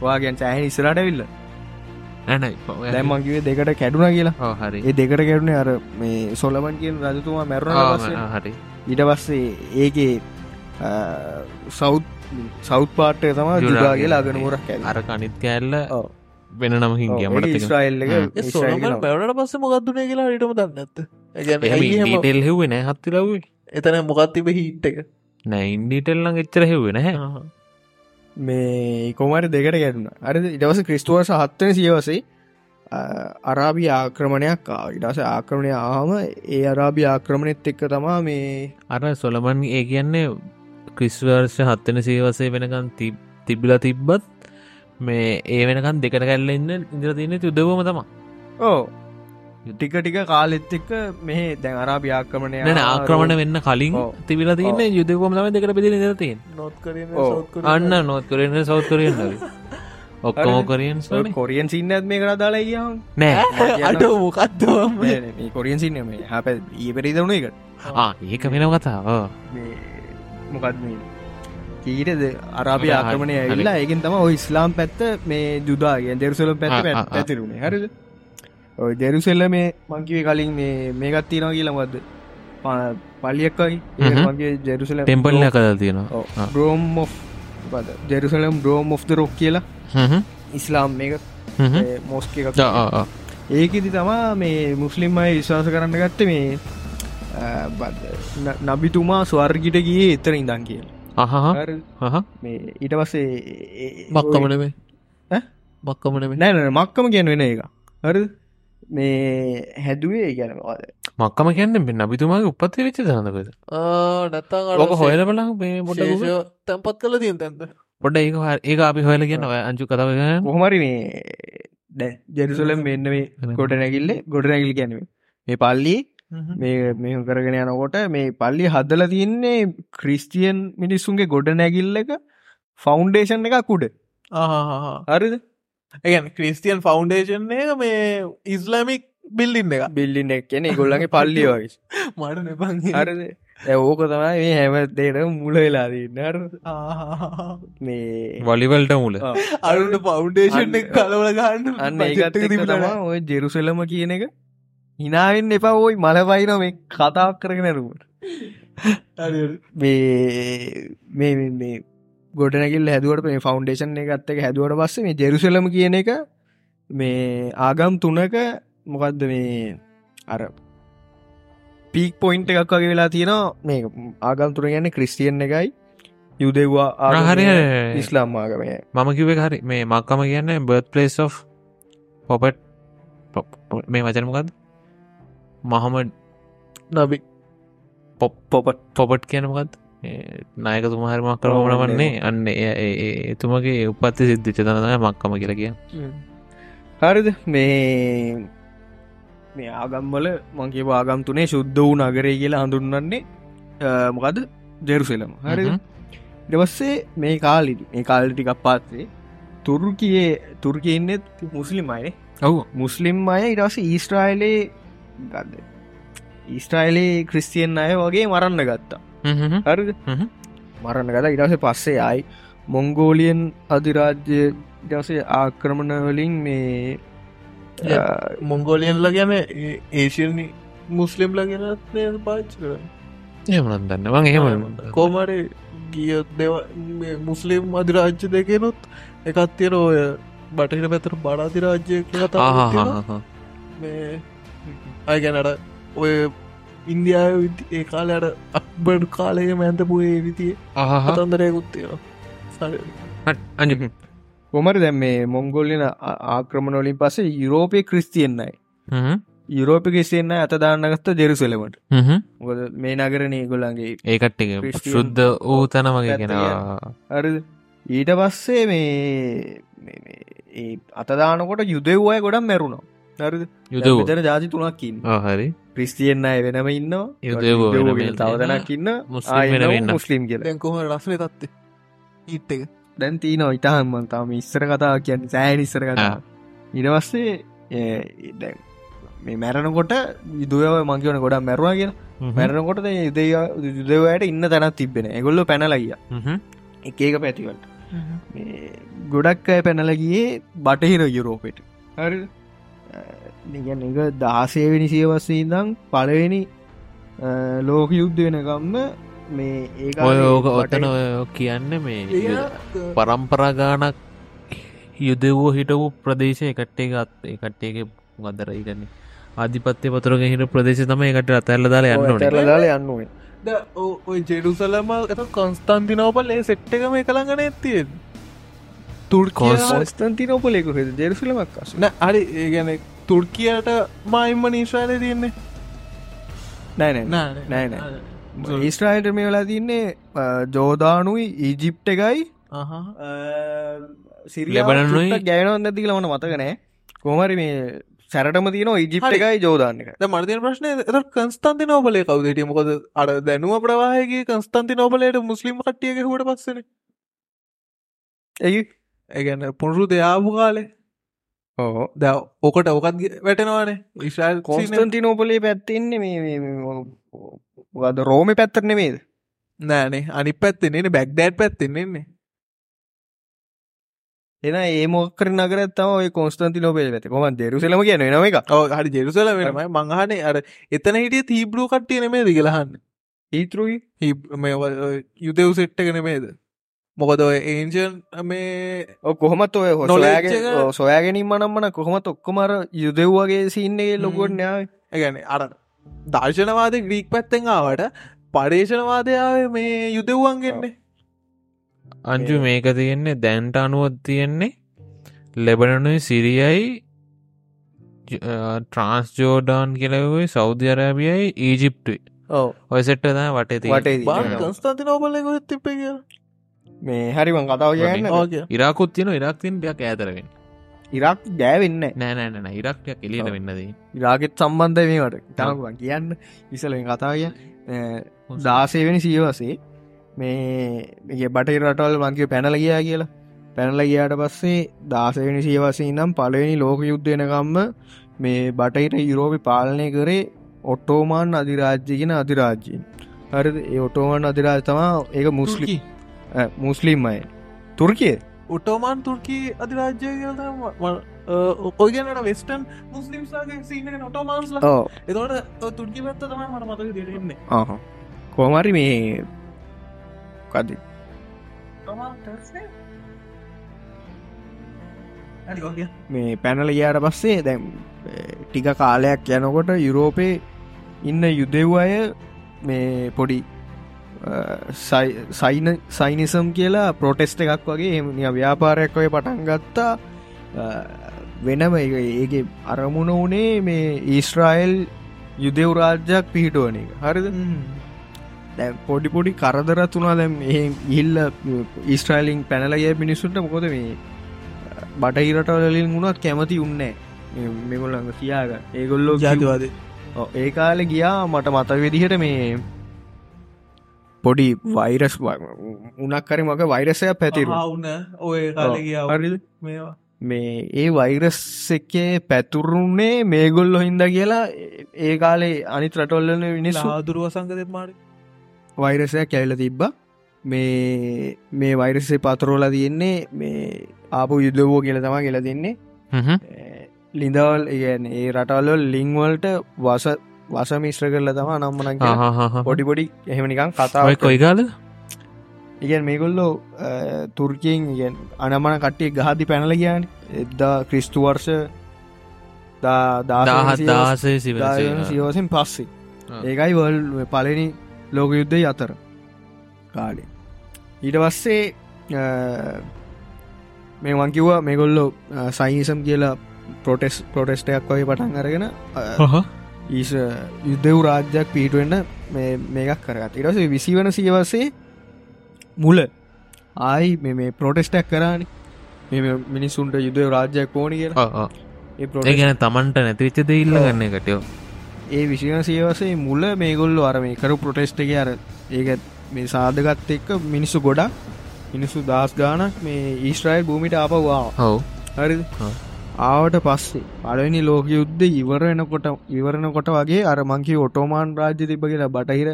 වාගෙන් සෑහන් ඉස්රට විල්ල දැම්මන්කිවේ දෙකට කැඩුන කියලා. හරි. ඒ දෙකට කැඩුණේ අර මේ සොලමන් කියෙන් රජතුමා මැරුණ පස්සේ. හරි. ඊට පස්සේ ඒකේ සෞ් සෞ් පාට්ටය තම ජුදා කියලා අගන මුරක් ඇ අර කනිත් කෑල්ල වෙන නමකින් ගමට ඉස්්‍රයිල් එක සොලමන් පැවලට පස්ස මොකක්දුනේ කියලා රිටම දන්නත්ත ටෙල් හෙවේ නෑ හත්ති ලව්වේ එතන මොකක්තිබ හිට් එක? නෑ ඉන්ඩිටෙල්ලං එච්චර හෙවේ නැහැ මේ කොමට දෙකට ගැටුණ. අර ඉටවස ක්‍රිස්තුවර්ස හත්වන සියවසේ අරාබි ආක්‍රමණයක් ඉටස ආක්‍රමණය ආම ඒ අරාබි ආක්‍රමණෙත් එක්ක තමා මේ අර සොලමන් ඒ කියන්නේ ක්‍රිස්වර්ෂ හත්වෙන සේවසේ වෙනකන් තිබ්බිල තිබ්බත් මේ ඒ වෙනකන් දෙකට කැල්ල ඉන්න ඉදිර තියන යුදවම තම. ඕ ටික ටික කාලෙත් එක්ක මෙහ දැන් අරාබි ආක්‍රමණය නැන ආක්‍රමණ වෙන්න කලින්. තිබිල තියන්න යුදවම තම දෙකට පිදි කරන ඔව්. අන්න නොත් කරන්න සෞත් කරන්න ඔක්කොම කොරියන් කොරියන් සින්න ඇත් මේ කර දාලා කියම් නෑ. අඩ මොකක්දවම මේ කොරියන් සින්න මේ. හැප ඒ පෙරි දවුණ එක ආ ඒක වෙන කතාව. මේ මොකත් මේ කීටද අරාපි හරි, ආක්‍රමණය. ඇල්ලා ඒකින් තම ඔය ඉස්ලාම් පැත්ත මේ ජුදාගෙන් දෙරුසල ආ. පැතිරුණේ හරිද ඔය දෙරුසෙල්ල මේ මංකිවේ කලින් මේ මේකත් තියෙනවා කියලමද පල්ලියක්කයි හ්ම්. මගේ ජෙරුසල ටෙම්පල්ල කදල් තියෙනවා බ්‍රෝම් ජෙරුසලම් බ්‍රෝම් ඔෆ් රොක් කියලා. ඉස්ලාම් මේක. මොස්ක එකක්. ඒකෙදි තමා මේ මුස්ලිම් අය විශ්වාස කරන්න ගත්ත මේ නබිතුමා ස්වර්ගිට ගියේ එතර ඉඳන් කියලා ඊට පස්සේ බක්කමනවේ ඈ? බක්කමනව නෑන මක්කම කියන වෙන එක. හරි මේ හැදුවේ ගැන මක්කම කියන්න පෙන් අබිතුමාගේ උපත්තේ වෙච්ච දනකද නැත්තං ඕක හොයල බලක් මේ පොඩ තැන්පත් කල තියෙන් තැන්ත පොඩ ඒක හරි- ඒක අපි හොයල කියන්න. ඔය අංචු කතාව කොහමරි මේ දැ ජෙරුසලම් මෙන්න මේ ගොඩ නැගිල්ල ගොඩ නැගිල් ගැනීම මේ පල්ලි මේ මේ කරගෙන යනකොට මේ පල්ලි හදල තියන්නේ ක්‍රිස්තියන් මිනිස්සුන්ගේ ගොඩ නැගිල්ල එක ෆෞන්ඩේෂන් එකක් උඩ. හරිද? ඒගැන ක්‍රිස්තියන් ෆෞන්ඩේෂන් එක මේ ඉස්ලාමික් බිල්ලින්න එක බිල්ලින්න එක් කියන ගොල්ලගේ පල්ලි වයිස් [LAUGHS] මට නැපන් හරිද? ඇ ඕක තමයි මේ හැම දේට මුල වෙලාදන්න මේ වලිවල්ට මුල. අරුට පෞන්ඩේෂන් එක කලවල ගන්න අන්න එක්ක තමා ඔය ජෙරුසලම කියන එක හිනාවෙන් එපා ඔයි මලපයින මේ කතාක් කරගෙන රුවට මේ මේ ගොඩනැකිල් හැදුවට මේ ෆෞන්ඩේෂන් එක ගත්තක හැදුවට පස්සේ මේ ජෙරුසලම කියන එක මේ ආගම් තුනක මොකක්ද මේ අර පීක් පොයින්ට එකක් වගේ වෙලා තියෙනවා. මේ ආගම් තුර ගැන්න ක්‍රිස්ටියන් එකයි. යුදෙව්වා හරි ඉස්ලාම් ආගමය මම කිව හරි. මේ මක්කම කියන්න බර්ත් පලේස් of පොපට් මේ වචනමකද මහමඩ් නබි පොප් පොපට්. කියනමකත් නායකතුම හරිමක් කරමන වන්නේ අන්න එතුමගේ උපත්ති සිද්ධ චතනය මක්කම කියල කිය හරිද? මේ මේ ආගම්වල මගේ ආගම් තුනේ ශුද්ධ වූ නගරේ කියලා හඳුන්නන්නේ මොකද ජෙරුසෙලම. හරි දවස්සේ මේ කාලිට මේ කාලටිකක් පාත්සේ තුරුකියේ තුර්කයන්නෙත් මුස්ලිම් අයනේ ඔවු. මුස්ලිම් අය ඉරස ඊස්ට්‍රයිලේ ගද ඊස්ට්‍රයිලේ ක්‍රිස්තියන් අය වගේ මරන්න ගත්තා. හරිද? හ්ම්. මරන්න ගත ඉරස පස්සේ අයි මොංගෝලියන් අධිරාජ්‍ය දසේ ආක්‍රමණ වලින් මේ මොංගෝලියන්ල ගැන ඒෂන් මුස්ලිම්ල ගැනත් පාච් කර එමනත් දන්න. වන් එහෙම කෝමර ගිය දෙව මුස්ලිම් අධිරාජ්‍ය දෙකෙනුත් එකත් තියෙන ඔය බටහිර පැතර බඩාධිරාජ්‍ය කතා ආහා මේ අය ගැනට ඔය ඉන්දියාව ඒ කාලයට අක්බඩ් කාලය මැන්තපුේ විතිය අජ කොමර දැම් මේ. මොංගොල්ලින ආක්‍රමණොලින් පසේ යුරෝපය ක්‍රිස්තියෙන්න්නයි යුරෝප ක්‍රිස්තියෙන්න්න අතදාන්නගත්ත ජෙරුසලමට. මේ නගරනය ගොල්ලන්ගේ ඒකට්ට ක්‍රිස්තියන් ශුද්ධ ඕ තන වගේ කෙනවා හරි ඊට පස්සේ මේ මේ- මේ ඒ අතදානකොට යුදෙව්වය ගොඩම් මැරුණා හරි යුදව තර ජාති තුනක්කින් හරි. ක්‍රිස්තියෙන්න්න අය වෙනම ඉන්න යුදෙව්වෝ වෙනම තවදනක් ඉන්න මුස්ලිම් කියල. දැන්කොම රස්නේ තත්තේ ඉට් එක. දැන් තිීන ඉටහම්මන් තම ඉස්සර කතා කියන්න සෑන් ඉස්සර කතා ඉඩවස්සේ දැන් මේ මැරණකොට යුදුව මංගවන ගොඩක් මැරවා කිය මැරණකොට යුදය යුදවයට ඉන්න තැනත් තිබෙන එගොල්ල පැනලයිය එක ඒක පැතිවට මේ ගොඩක් අය පැනලගියේ බටහිර යුරෝපෙට. හරි නිගැන එක දාසේවෙනි සියවස්සේ ඉදම් පලවෙනි ලෝක යුද්ධ වෙනකම්ම මේ ඒ ඔය ඕක ඔතන ඔය කියන්න මේ යුද- පරම්පරා ගානක් යුදවෝ හිටපු ප්‍රදේශය කට්ටේ ගත් කට්ටේක ගදරයි ගන්න ආධිපත්‍ය පතුරග හිට ප්‍රදේශ තම එකට අතැල්ල දාලා යන්න ඕනේ. තරදාල යන්නුවෙන් ද ඔය ජෙරුසලම එත කොන්ස්තන්තිනෝපල් ඒ සෙට්ටකම එකළඟන ඇත්තිය තුර්කෝස් ස්තන්තිනෝපලෙක හෙද ජෙරුසලමක් කස නෑ අරි ඒගැන තුර්කියට මයිම්ම නීශ්වාල තියන්නේ. නෑ නෑ නෑ. නෑ ඊස්ට්‍රයිට මේ වෙලා තින්නේ ජෝදානුයි ඊජිප්ට එකයි. ලෙබනනුයි ගැයනොත් නැති ලවන මතකනෑ කොමරි මේ සැරටම තියන ඉජිප්ට. එකයි ජෝදාන්න එක මර්දය ප්‍රශ්නය එත කන්ස්තන්ති නෝබලේ කවදට මොකද අර දැනුව ප්‍රවාහගේ කන්ස්තන්ති නෝබලයට මුස්ලිම් කට්ටියක හුට පස්සන. ඇයි ඒගැන පුරුදු දෙයාපු කාලේ. ඕ ද ඕකට ඕකත් වැටෙනවානේ. ඉශල් කොස්තන්තිනෝපලේ පැත්තෙන්නේ මේ ගද රෝම පැත්තරන මේද නෑනේ. අනි පැත්තෙන්නේ බැක්්ඩෑට් පැත්තෙන්න්නේ එන ඒ මොක්කර නගරත්තම ඔය කොස්තන්ති නොපේ ඇත කොම දෙරුසලම කියන නම එක හරි ජෙරුසල වෙනමයි මංහනේ අර එතන හිටිය තීබ්‍රූ කට්ටිය නෙමේ ද කියලහන්න ඒතරුයි යුදෙව් සෙට්ටක නෙමේද මොකද ඔය ඒන්ජන් මේ කොහොමත් ඔය හොසොයාගෙන සොයාගැනීම නම්මන කොහොමත් ඔක්කොමර යුදෙව්වගේ සින්නේ ලොකුවට න්‍යාව. ගැන අර දර්ශනවාද ග්‍රීක් පැත්තෙන් ආවට පර්ේෂණවාදයාව මේ යුදෙව්වන්ගෙන්නේ අංජු මේක තියෙන්නේ දැන්ට අනුවත් තියෙන්නේ ලෙබනනුයි සිරියයි ට්‍රන්ස්ජෝඩාන් කියලවේ සෞධ අරාබියයි ඊජිප්ටුයි ඔය සෙට්ට වටේ තියෙනවා. කන්ස්තන්ති නෝබල ගොත් තිපේ කිය මේ හරිවන් කතාව කියන්න ඕගේ ඉරාකුත් තියන ඉරක්තින් ටයක් ඇතරවෙන් ඉරක් ගෑවෙන්න නෑනෑන ඉරක්ටයක් එලියට වෙන්නද ඉරාගෙත් සම්බන්ධ මේවට. තනකුවන් කියන්න ඉසලින් කතාය දාසේවෙනි සීවසේ මේ බට රටවල් වන්ගේ පැනල ගියා කියලා. පැනල ගියාට පස්සේ දාසවෙනි සියවසේ නම් පලවෙනි ලෝක යුද්ධයනකම්ම මේ බටහිට යුරෝපි පාලනය කරේ ඔට්ටෝමාන් අධිරාජ්‍යගෙන අධිරාජ්‍යයෙන්. හරි ඒ ඔටෝමන් අධිරාජ තමා ඒක මුස්ලි මුස්ලිම් අය තුර්කිය උටෝමාන් තුර්කී අධිරාජ්‍ය ඔය ගැනට වෙස්ටන් මුස්ලිම්සාගේ සීනක නොටෝමාන්ස්ල ඕ එතවට තුර්කි පැත්ත තම මට මතක දෙරෙන්නේ කෝමරි මේ කද මේ පැනල ගයාට පස්සේ දැම් ටික කාලයක් යනකොට යුරෝපේ ඉන්න යුදෙව් අය මේ පොඩි සයිනිසම් කියලා ප්‍රොටෙස්ට එකක් වගේ එම ව්‍යාපාරයක් ඔය පටන් ගත්තා. වෙනම ඒගේ අරමුණ වනේ මේ ඊස්ට්‍රයිල් යුදෙව් රාජ්‍යයක් පිහිටුවන එක. හරිද? පොඩි පොඩි කරදරත් වනා දැම් ඉල්ල ඉස්ට්‍රයිලිං පැනලගේ මිනිස්සුන්ට මොකොද මේ බටහිරටවලින් වුණත් කැමති උන්නේ මෙගොල්ලඟ කියාග ඒගොල්ලෝ ජාතිවාද. ඒ කාලෙ ගියා මට මත විදිහට මේ පොඩි වෛරස් උනක්කර මක වෛරසය පැතිරු උන්න ඔය මේවා. මේ ඒ වෛරස් එකේ පැතුරුන්නේ මේගොල්ලො හින්ද කියලා ඒ කාලේ අනිත් රටොල්ලන මිනිස්සු ආදුරුව සංගත මාට වෛරසයක් කැවිල තිබ්බ. මේ මේ වෛරසේ පතරෝල තියෙන්නේ මේ ආපු යුද්ධවෝ කියල තමා කියලා දෙන්නේ. ලිඳවල් ඒ රටවල්ල ලිංවල්ට වස වස මිශ්‍ර කරල තම නම්මන පොඩි පොඩි එහෙමනිකං කතාව කොයි කාල ඉගැන් මේගොල්ලෝ තුර්කියෙන් ඉගෙන් අනමන කට්ටිය ගහදි පැනල කියන්න එද්දා ක්‍රිස්තු වර්ෂ දාහත් දාසේ සිව සිවසෙන් පස්සේ. ඒකයි වල් පලනි ලෝක යුද්ධය අතර කාලේ. ඊට පස්සේ මේ වංකිව්ව මේගොල්ලො සයිනිසම් කියලා පොටෙස් පොටෙස්ටයක් වගේ පටන් අරගෙන ඊස යුද්ධව් රාජ්‍යයක් පිහිටුවෙන්න මේකක් කරගත් ඉරස විසිවන සියවසේ මුල ආයි මේ ප්‍රෝටෙස්ටක් කරානි. මෙ මිනිස්සුන්ට යුද්ධ රාජ්‍යයක් ඕනි කියලා. ඒ ගැන තමන්ට නැතිවිච්ච දෙඉල්ල ගන්න එකටයෝ ඒ විසින සියවසේ මුල මේගොල්ලු අර මේ කරු ප්‍රොටෙස්ට එක අර ඒක මේ සාධගත් එක්ක මිනිස්සු ගොඩක් මිනිස්සු දස් ගානක් මේ ඊස්ට්‍රයිල් භූමිට ආපවා හව. හරි ආවට පස්සේ පලවෙනි ලෝක යුද්ධ ඉවරෙනකොට ඉවරණකොට වගේ අර මංකි ඔටෝමාන් රාජ්‍ය තිබ කියලා බටහිර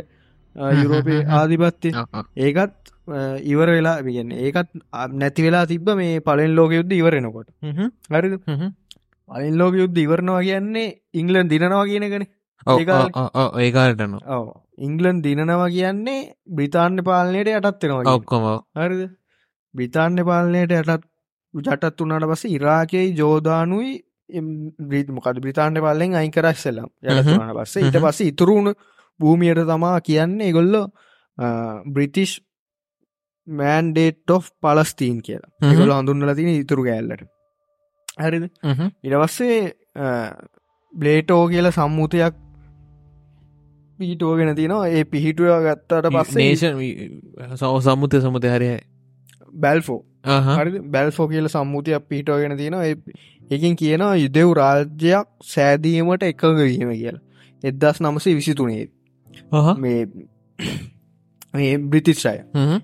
යුරෝපය [LAUGHS] ආධිපත්ති ඒකත් ඉවර වෙලා විගන්න ඒකත් නැති වෙලා තිබ මේ පලෙන් ලෝක යුද්ධ ඉවරෙනකොට හරි අලින් ලෝක යුද්ධ ඉවරනවා කියන්නේ ඉංගලන් දිනවා කියනගෙන ඒකාටන ඔව ඉංගලන් දිනනවා කියන්නේ බ්‍රිතාන්‍ය පාලනයට යටත්වෙනවා ඔක්කොම හරිද? බ්‍රිතාන්‍ය පාලනයට යටත් ජටත් වුනාට පස ඉරාකෙයි ජෝදානුයි මොකද බ්‍රිතාන්‍ය පාලෙන් අයින් කරක්සෙල්ලම් යටතුනාට පස්සේ. ඊට පස්ස ඉතුරුුණ භූමියට තමා කියන්නේ එගොල්ල බ්‍රිතිෂ් මෑන්ඩේට් ඔෆ් පලස්තීන් කියලා. එගොල හඳුන්නල තින ඉතුරු ගෑල්ලට හරිද? ඉටවස්සේ බ්ලේටෝ කියල සම්මුතයක් පිහිටුවගෙන තිනවා. ඒ පිහිටුව ගත්තට පස්සේ නේෂන් සම්මුතය සමුත හරය බැල්ෆෝ හරි බැල්ෆෝ කියල සම්මුතියක් පිහිටෝගෙන තියෙනවා එකින් කියනවා යුදෙව් රාජ්‍යයක් සෑදීමට එකගවීම කියලා. එදදස් නමසේ විසිතුනේ මේ මේ බ්‍රිතිශ්ය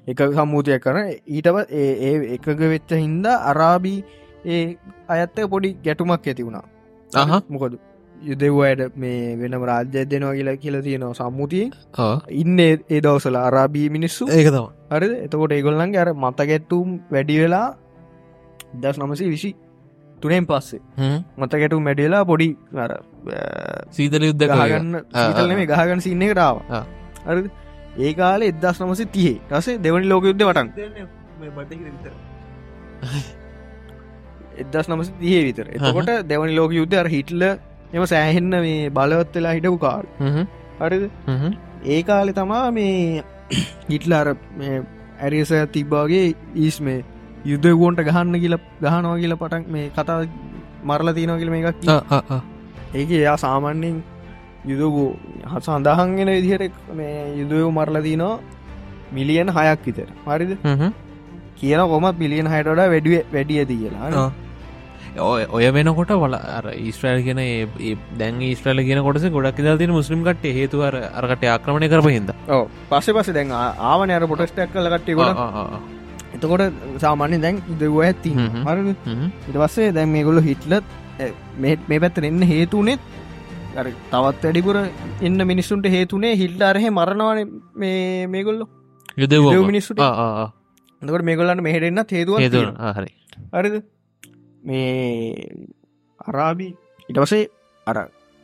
එක සම්මුතියක් කරන. ඊටව ඒ එකග වෙච්ච හින්දා අරාබී ඒ අයත්තය පොඩි ගැටුමක් ඇති වුණා. මොකද යුදෙව්වයට මේ වෙනම රාජ්‍ය දෙනවා කියලා කියල තියෙනවා සම්මුතිය ඉන්න ඒ දවසල අරාබී මිනිස්සු. ඒක තම හරි එතකොට ඒගොල්ලන්ගේ අර මතගැට්ටුම් වැඩි වෙලා දස් නමසේ විසි. තුනෙන් පස්සේ. මතගැටු මැඩියලා පොඩි අර සීතල යුද්ධ ගහගන්න සීතලනේ ගහගන්න සින්න කරාව හරි ඒ කාල එදස් නමසේ තියේ රසේ දෙවනි ලෝක යුද්ධ වටන් එදස් නමස තියේ විතර. එතකොට දෙවනි ලෝක යුද්ධ අර හිටල එම සෑහෙන්න මේ බලවත් වෙලා හිටපු කාල්. හරිද ඒ කාලෙ තමා මේ [COUGHS] හිටලර ඇරිස තිබ්බාගේ ඊස් මේ යුද්ධවෝන්ට ගහන්න කියල ගහනවා කියල පටන් මේ කතා මරල තියනෝ කියල මේ එකක් ඒක එයා සාමාන්‍යෙන් යුදගෝ හ සඳහන්ගෙන විදිහට මේ යුදයෝ මරල තිනවා මිලියන් හයක් විතර. හරිද? කියන කොමත් මිලියන් හයටට වැඩුව වැඩිය ඇති කියලා ඔය වෙනකොට වල අර ඊස්ට්‍රල් කියන දැන් ඊස්ට්‍රල කියන කොටස ගොඩක් දතින මුස්ලිම් කට හේතු අරකට ආක්‍රමණය කරප හිද පස්ස පස දැන් ආවන අර පොටස්ටක් කල කට්ටේ ගොඩ එතකොට සාමාන්‍ය දැන් දෙව ඇත්ති හර ඉට පස්සේ දැන් මේගොල්ල හිටලත් මේ පැත්තර එන්න හේතුනෙත් තවත් වැඩිපුර එන්න මිනිස්සුන්ට හේතුනේ හිල්ල අරහෙ මරණවාන මේගොල්ලො. යුද මිනිස්සුට එතකට මේගොල්ලන්න මෙහෙටෙන්න්න හේතුව හේතු හරි. හරිද මේ අරාබි ඉටවසේ අර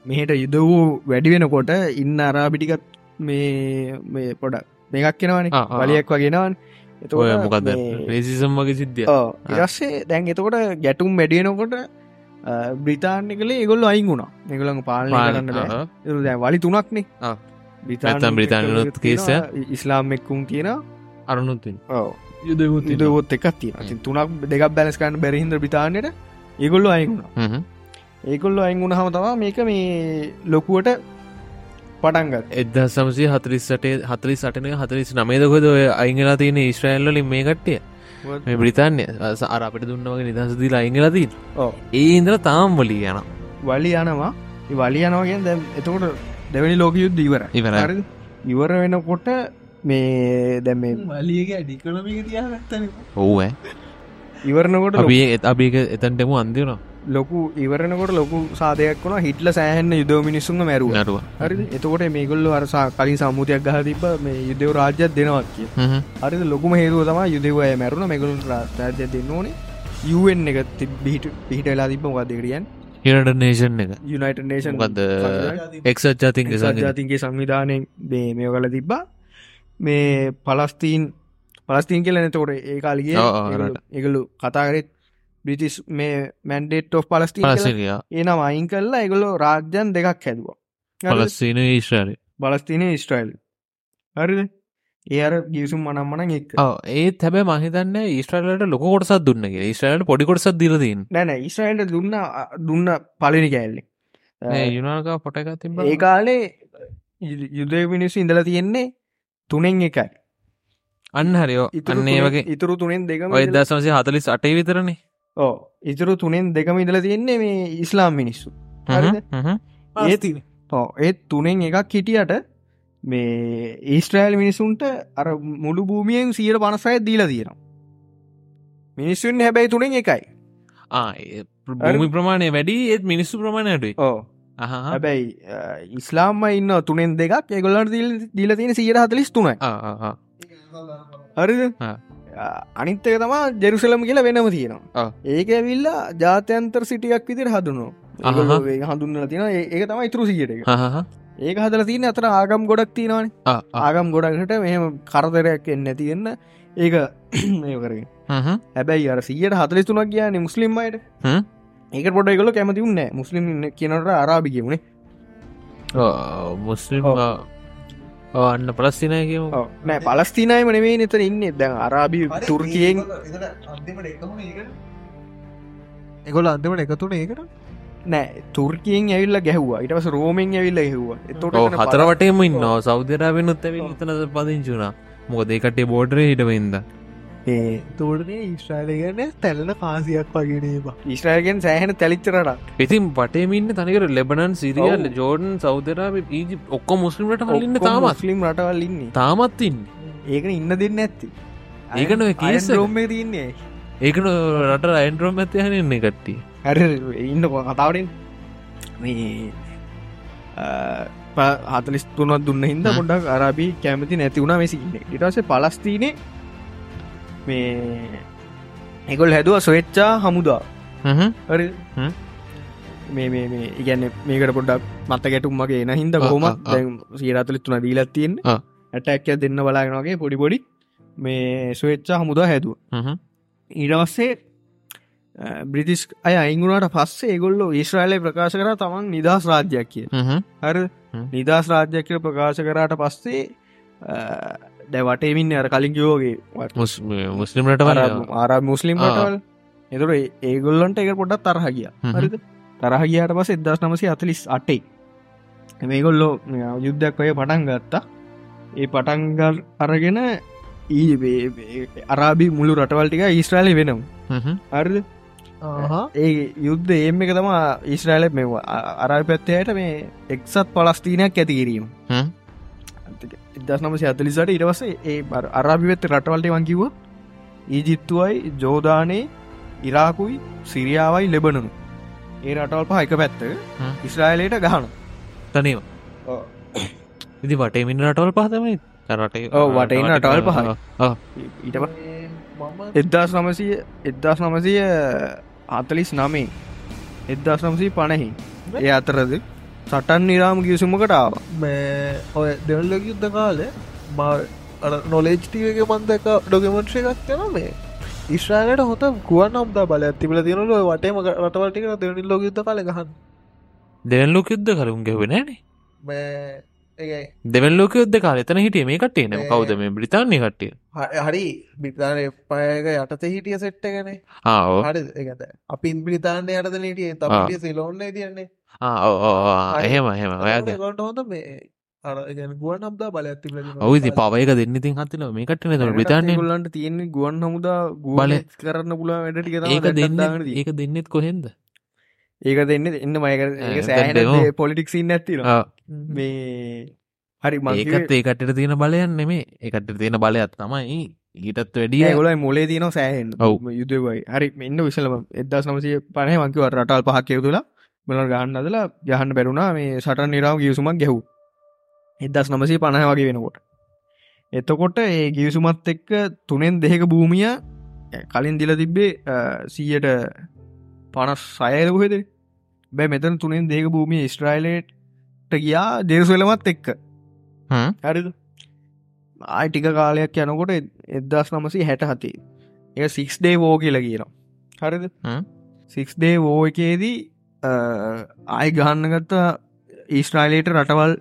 මෙහට යුද වූ වැඩි වෙනකොට ඉන්න අරාබිටිකත් මේ මේ පොඩ මේකක් කෙනවන වලියක් වගෙනවන් එතොය මොකද රේසිසම් වගේ සිද්ධිය. ඉරස්සේ දැන් එතකොට ගැටුම් වැඩියනකොට බ්‍රිතාන්ය කලේ ඒගොල්ල අයින් වුණා. එකළඟ පාලන කරන්න දැ වලි තුනක්නේ. බ්‍රිතාන් බ්‍රිතානලොත් කේස ඉස්ලාම් එක්කුම් තියෙන අරුණුත්තින් යුදවුත් යුදවොත් එකක් තියෙන තුනක් දෙකක් බැලස්කන්න බැරිහිද බ්‍රිතාන්යට ඒගොල්ලු අයිගුණ ඒකොල්ලු අයිගුණ හම. තවා මේක මේ ලොකුවට පටන්ගත් එද සමසි හතරිස්සට හතරි සටනය හතරිස් නමේදකොද ඔය අයිංගලා තියෙන ඉස්්‍රයිල්ලින් මේ කට්ටිය? මේ බ්‍රිතාන්‍ය. අර අපට දුන්නවගේ නිදහස දීලා අයිංගලදී ඒ ඉන්දර තාම් වලී යන වලි යනවා. වලි යනවාගෙන් දැ එතකොට දෙවැනි ලෝක යුද්ධ ඉවර ඉවරයි. ඉවර වෙනකොට මේ දැම මලියක ඩිකනමික තියාගත්තන ඔව්ව ඉවරනකොට අපි අපි එතන්ටම අන්දිනවා ලොකු ඉවරනකොට ලොකු සාධයක් වුණ. හිටල සෑහන්න යුදව මිනිස්සුන්ම මැරුව. නරුව හරි එතකොට මේගොල්ල අරසා කලින් සම්මුතියක් ගහ තිබ මේ යුදව රාජ්‍යත් දෙනවත් කිය හරි ලොකුම හේරුව තම යුදවය මැරුණ. මෙගුලන් රාජ්‍ය දෙන්න ඕනේ. යුවෙන් එක බිහිට පිහිට වෙලා තිබ මොකක්දකරියන් හිරට නේෂන් එක. යුනයිට නේෂන් ගද එක්සත් ජාතින්ක සංග ජාතින්ගේ සංවිධානයෙන් මේ මේ කල තිබ්බා මේ පලස්තීන් පලස්තීන් කියල නතකොට ඒ කාලිගේ. එකලු කතාකරෙත් බ්‍රිතිස් මේ මැන්ඩේට් පලස්තිීන් එනම් අයින් කල්ලා එකගොලො රාජ්‍යන් දෙකක් හැදවා. පලස්සින ඊශ්‍රාරය බලස්තිනය ස්ට්‍රයිල් හරිද? ඒ අර ගියසුම් මනම්මන එක් ඒත් හැබ මහිතන්න ඊස්ට්‍රලට ලොක කොටසත් දුන්නගේ ඊස්ට්‍රලට පොඩි කොටසත් දිරදීන් නැන ඉස්්‍රයිල්ට දුන්න දුන්න පලිනි කෑල්ලෙ. යුනාක පොටක තිබ ඒ කාලේ යුදය මිනිස්සු ඉඳල තියෙන්නේ තුනෙන් එකයි. අන්න හරිෝ ඉතුරු අන්නේ වගේ ඉතුරු තුනෙන් දෙකම ඔය ඉඳලා- දසමසේ හතලිස් අටේ විතරනේ. ඕ ඉතුරු තුනෙන් දෙකම ඉදල තියෙන්නේ මේ ඉස්ලාම් මිනිස්සු. ඒත් තුනෙන් එකක් හිටියට මේ ඒස්ට්‍රෑල් මිනිසුන්ට අර මුළු භූමියෙන් සියට පනසය දීලා තියෙනවා. මිනිස්සුන් හැබැයි තුනෙන් එකයි. භූමි ප්‍රමාණය වැඩි ඒත් මිනිස්සු ප්‍රමාණයටයි ඕ හැබැයි අ, ඉස්ලාම්ම ඉන්න තුනෙන් දෙකක්. ඒගොල්ලට දීල තියෙන සියට හතලිස් තුනයි හරිද. අනිත්තක තමා ජෙරුසලම කියලා වෙනම තියෙනවා. ඒක ඇවිල්ලා ජාත්‍යන්තර සිටියක් විදිර. හඳුන්නල තියෙන ඒ- ඒක තමයි ඉතුරු සියට ඒක. හදල තියන අතර ආගම් ගොඩක් තියෙනවාන. ආගම් ගොඩක්ට මෙහම කරදරයක් එන්න තියෙන්න ඒක [COUGHS] කරගෙන. හැබැයි අර සියට හතලිස් තුනක් කියන මුස්ලිම්මයට. ඒක පොඩ එකල කැමති උන්න මුස්ලිම් කියනට අරාබි කියවුණේ මුස්ලිම් අන්න පලස්තිනය කියමු. ඔව්. නෑ පලස්තිනයම නෙවේ නතර ඉන්න. දැන් අරාබි තුර්කියෙන් එකොල අන්තිමට එකතුන ඒකට? නෑ තුර්කියෙන් ඇවිල්ල ගැහවා. ඉටවස රෝමෙන් ඇවිල්ල හෙවා එතොට හතරවටේම ඉන්න සෞදරාවෙනුත් ඇවිල් තන පදිංචුනා මොක දෙකටේ බෝඩරේ හිටවෙන්ද තෝටනේ ඉස්්‍රාලගන තැල්ලන කාසියක් වගෙනබ ඉස්්‍රායගෙන් සෑහෙන තැලිච්චරට ඉතින් පටේමින්න තනිකර ලෙබනන් සිරියල්. ජෝඩන් සෞදරාව ඊජි ඔක්කො මුස්ලිම්ට හලින්න තාමත්. මුස්ලිම් රටවල් ඉන්නේ. තාමත්තින්න ඒකන ඉන්න දෙන්න ඇත්ති ඒකන ඔය කේස් එක. රෝම තියන්නේ ඒකන රට අයින්ට්‍රෝම් ඇතියහනන්නේ කට්ටිය. හැර ඉන්න කතාවටෙන් මේ හතලිස් තුනත් දුන්න හිද. පොඩක් අරාබි කැමති නැති වුණ මෙසි ඉටස පලස්තිනේ මේ එකොල් හැදුව ස්වේච්චා හමුදා. හරි. මේ මේ මේ ඉගැන්න මේකට පොඩ්ඩක් මත ගැටුම් මගේ එන හින්ද ආ, කොහොම ආ, ආ. සීරතුලි තුන දීලත්තියෙන් ආ. ඇටැක්ය දෙන්න බලාගෙනගේ පොඩි පොඩි මේ ස්වේච්චා හමුදා හැදුව. ඊටවස්සේ බ්‍රිතිස් අය අයිංගුණට පස්සේ ඒගොල්ලො ඊශ්‍රයිලය ප්‍රකාශ කර තමන් නිදහස් රාජ්‍යයක් කිය හර. නිදහස් රාජ්‍යයක් කියල ප්‍රකාශ කරාට පස්සේ දැ වටේමින් අර කලින් කිවෝගේ මුස්ලිම් රටවල ආරා මුස්ලිම්. රටවල්. එතුර ඒගොල්ලන්ට එක පොඩක් තරහ ගිය. හරිද? තරහ ගියාට පස එදස් නමසි අතලිස් අටේ මේගොල්ලෝ යුද්ධයක් ඔය පටන් ගත්තා. ඒ පටන්ගල් අරගෙන ඊ අරාබි මුළු රටවල්ටික ඊස්ට්‍රාලි වෙනම් හරිද? ඒ යුද්ධ ඒම එක තම ඊස්්‍රයිල මෙවා අරයි පැත්තයට මේ එක්සත් පලස්තිීනයක් ඇති කිරීම ඉදස් නම ඇතලිසට ඉටවස ඒ බර- අරාබි වෙත්ත රටවල්ට වංකිව ඊජිත්තුවයි ජෝදානයේ ඉරාකුයි සිරියාවයි ලෙබනනු. ඒ රටවල් පහ එක පැත්ත. ඉස්්‍රයිලයට ගහන තනව ඉදි වටේමින් රටවල් පහතමයි රට වටේින් රටවල් පහයි. ඊට එද්දාස් නමසය එද්දාස් නමසය අතලිස් නමේ. එද්දාස් නමසී පණහි. ඒ අතරද සටන් නිරාම ගියසුමකටාව මේ ඔය දෙවල්ලක යුද්ධ කාලේ නොලේජ්ටික මන්දක ඩොකමන්ට්‍රය එකක් යන මේ. ඉශ්‍රාලට හොත ගුවන් නම්දා බල ඇතිබල තියනල වටේම රටවල්ටික දෙවනි ලෝක යුද්ධ කාල ගහන් දෙවල් ලෝක යුද්ධ කරුම් ගැවෙනෑනේ මේ දෙවල් ලෝක යුද්ධ කාල එතන හිටිය මේ කටේ න. කවද මේ බ්‍රතාානය කට්ටිය? හරි බිතාන පයක යටත හිටිය සෙට්ට ගැන ආෝ හරි එකත අපින් බ්‍රිතාන්ය යටත නිටිය ආ. තපටිය සිලෝන්න තියන්නේ එහෙම එහෙම. ඔයාද කොට හොඳ මේ ගුවන් නම්දා බල ඇතිබල ඔවිදි පවයක දෙන්න තින් හතිල මේ කටන ත බ්‍රතාානය ගොල්ලන්ට තියෙන්නේ ගුවන් හමුදා බල කරන්න පුලා වැඩ ටික ඒක දෙන්න ඒක දෙන්නෙත් කොහෙන්ද? ඒක දෙන්න එන්න මයක දෙමු. පොලිටික්සින්න ඇතින ආ. මේ හරි ඒකත් ඒකට තියෙන බලයන් නෙමේ එකට තියෙන බලයක් තමයි ඊටත් වැඩිය ගොල මොලේ තියන සෑහෙන් ඔව්. යුදවයි හරි මෙන්න විශලම එදස් නමසය පනහ වංකිව රටල් පහක් යුතුලා මල ගහන්න අදලා යහන්න බැරුණා මේ සටන් නිරාව ගියසුමක් ගැහු එදස් නමසී පණහ වගේ වෙනකොට. එතකොට ඒ ගියසුමත් එක්ක තුනෙන් දෙක භූමිය කලින් දිල තිබ්බේ සීයට පනස් සයර කොහෙද බෑ මෙතන තුනෙන් දෙක භූමිය ස්ට්‍රයිලේට් ගියා දේශවලමත් එක්ක. හරිද? ආයි ටික කාලයක් යනකොට එදස් නමසී හැට හතේ ඒ සික්ස් ඩේ වෝ කියල කියනවා. හරිද. සික්ස් ඩේ වෝ එකේදී ආයි ගහන්න ගත්ත ඊස්ට්‍රයිලේට රටවල්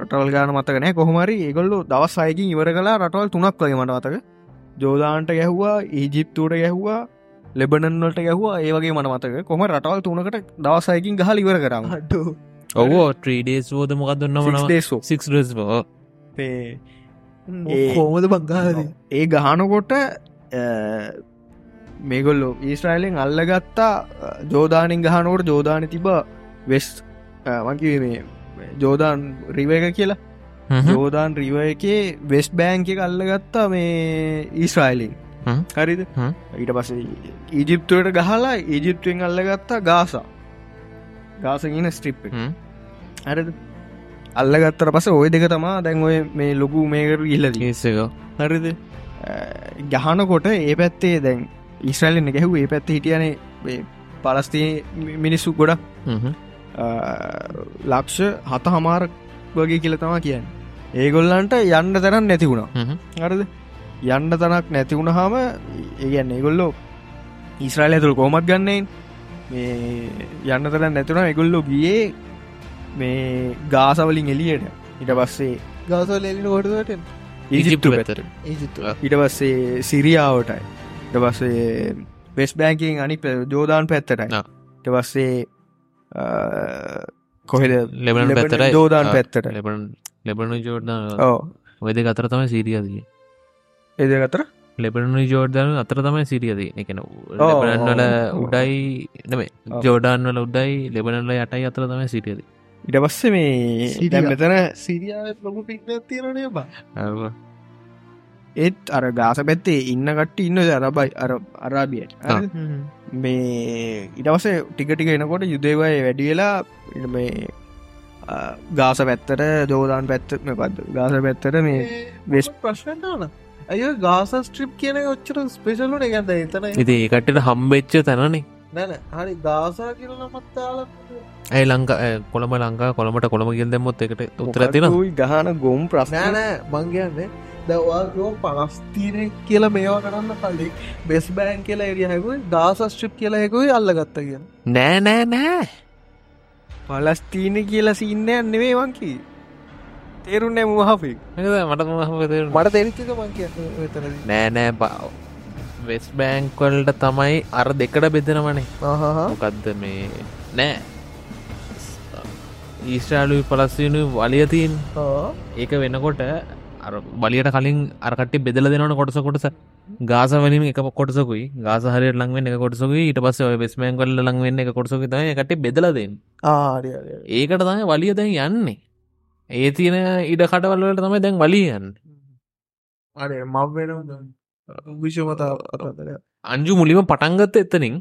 රටවල් ගාන මතකනෑ කොහොමරි ඒගොල්ලු දවස් අයකින් ඉවර කලා රටවල් තුනක් වගේ මට මතක. ජෝදාන්ට ගැහ්වා ඊජිප්තුවට ගැහ්වා ලෙබනන්වලට ගැහවා ඒවගේ මන මතක. කොම රටවල් තුනකට දවසයකින් ගහල ඉවර කරම අඩු. ඔවෝ ට්‍රීඩේස් වෝද මොකක්දන්න මන සික් ස් ඒ- කෝමද බංගාද ඒ ගහනකොට මේගොල්ලෝ ඊස්ට්‍රයිලෙන් අල්ලගත්තා ජෝධානින් ගහනකොට ජෝධාන තිබ වෙස් වකි මේ ජෝධාන් රිව එක කියලා. ජෝධාන් රිව එකේ වෙස් බෑන්ක අල්ලගත්තා මේ ඊස්්‍රයිලින්. හරිද. ඊට පස ඊජිප්තුවට ගහලා ඊජිප්තුවෙන් අල්ලගත්තා ගාසා. ගාසගෙන ස්ට්‍රිප් හරිද? අල්ලගත්තර පස ඔය දෙක තමා දැන් ඔය මේ ලොකු මේකර ඉල්ලදී ඒසක හරිද? ගහනකොට ඒ පැත්තේ දැන් ඉස්්‍රලන්න ගැහු ඒ පැත්ත හිටියනේ පලස්තිී මිනිස්සු ගොඩක්. ලක්ෂ හත හමාරක් වගේ කියල තමා කියන්න. ඒගොල්ලන්ට යන්න තරන් නැති වුණා. හරද? යන්න තනක් නැති වුණහාම ඒගන්න ඒගොල්ලෝ ඉස්්‍රයිල ඇතුළ කෝමත් ගන්නයින් මේ යන්න තරන් නැතුන එගොල්ලෝ ගියේ මේ ගාසවලින් එලියට ඉට පස්සේ ගාසල් එලින කොටට ඉජිප්තු පැතර ඉට පස්සේ සිරියාවටයි ඉට පස්සේ වෙස් බෑන්කින් අනි ජෝදාන් පැත්තටයි. පස්සේ කොහෙද? ලෙබන පැතර ජෝදාන් පැත්තට ලෙබන ලෙබනු ජෝර්ධන ඕ ඔයද අතර තම සිරියදී එද අතර? ලෙබනු ජෝර්ධන අතර තමයි සිරියදී එකන ලෙබනන්වල. උඩයි නෙමේ ඔව්. ජෝඩාන්වල උඩයි ලෙබනල්ල යටයි අතර තමයි සිටියද ඉට පස්සේ මේ මෙතන සිරියාව ලොකු පික්න තිරනේ බා ඒත් අර ගාස පැත්තේ ඉන්න කට්ට ඉන්න අරබයි අර අරාබියට. මේ ඉටවස ටිකටික එනකොට යුදේවය වැඩි වෙලා ඉට මේ ගාස පැත්තර ජෝදාන් පැත්තම පද ගාස පැත්තර මේ වෙස්- ප්‍රශ්නටන ඇය ගාස ස්ට්‍රිප් කියන ඔච්චර ස්පේශලුන එකද එතන ඉති ඒකටට හම්බෙච්ච තැනනේ. නැන හරි ගාසා කියල නමත්තාල ඇයි ලංකා කොළම ලංකා කොළමට කොළම ගිල් දෙමුත් එකට උත්තර තින ගහන ගොම් ප්‍රශ්න. නෑනෑ මංගයන්නේ දවාෝ පනස්තීනය කියලා මේවා කරන්න කල්ලි බෙස් බෑන් කියලා එරියහකුයි ගාස ස්ට්‍රිප් කියලා හෙකුයි අල්ලගත්ත කිය නෑ නෑ නෑ. පලස්තීන කියලා සින්න නෙවේ වංකි තේරුන්නෑ මහපි මට මට තෙරිච්චක මං නෑ නෑ බ වෙස් බෑංක්වල්ට තමයි අර දෙකට බෙදෙනවනේ. මොකක්ද මේ? නෑ. ඊස්ට්‍රාලු පලස්සිනු වලියතින් ඒක වෙනකොට බලියට කලින් අරකට බෙදල දෙනවන කොටස කොටස. ගාස වලින් එක කොටසකුයි. ගාස හරි ලංවෙන් එක කොටසකුයි. ඊට පස්ස වෙස්මෑන් කොල්ල ලංවෙන්න එක කොටසක තම එකට බෙදලදෙන් ඒකට තමයි වලිය දැන් යන්නේ. ඒ තියෙන ඉඩ කටවල්ලට තමයි දැන් වලියන්න අරේ මව වෙන විශමතා අතර අංජු මුලිම පටන්ගත්ත එතනින්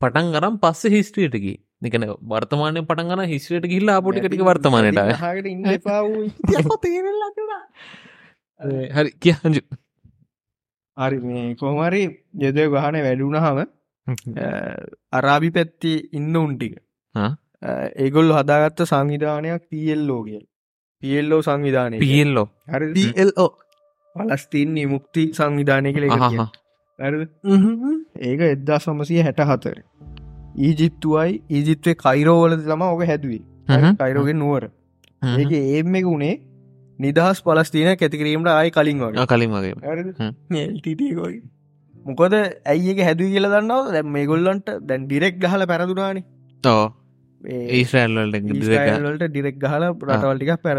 පටන් ගරම් පස්ස හිස්ට්‍රියටකි නිකන වර්තමානය පටන්ගන හිස්ට්‍රයට ගිල්ලා අපපොටි කටික වර්තමානයට හරි කිය අංජු හරි මේ කොහමරි යදය ගහන වැඩුණහම අරාබි පැත්ති ඉන්න උන්ටික? ඒගොල්ල හදාගත්ත සංවිධානයක් පියල්ලෝගේ පියල්ලෝ සංවිධානය පියල්ලෝ හරි DLO පලස්තින් නිමුක්ති සංවිධානය කළ හරිද? ඒක එද්දා සමසය හැට හතර ඊජිප්තුවයි ඊජිත්වේ කයිරෝවල තම ඕක හැදුවේ. කයිරෝගෙන් නුවර. ඒක ඒම එක වුණේ නිදහස් පලස්තින කැතිකිරීමට ආය කලින් වගේ. කලින් වගේ. ටටකොයි මොකද ඇයි එක හැදුව කියල දන්නාව දැ මේ ගොල්ලන්ට දැන් ඩිරෙක් ගහල පැරදුනානි. ඕ ඒස්්‍රෑල්ලට ඩිරෙක් ගහල රටවල්ටික පැර.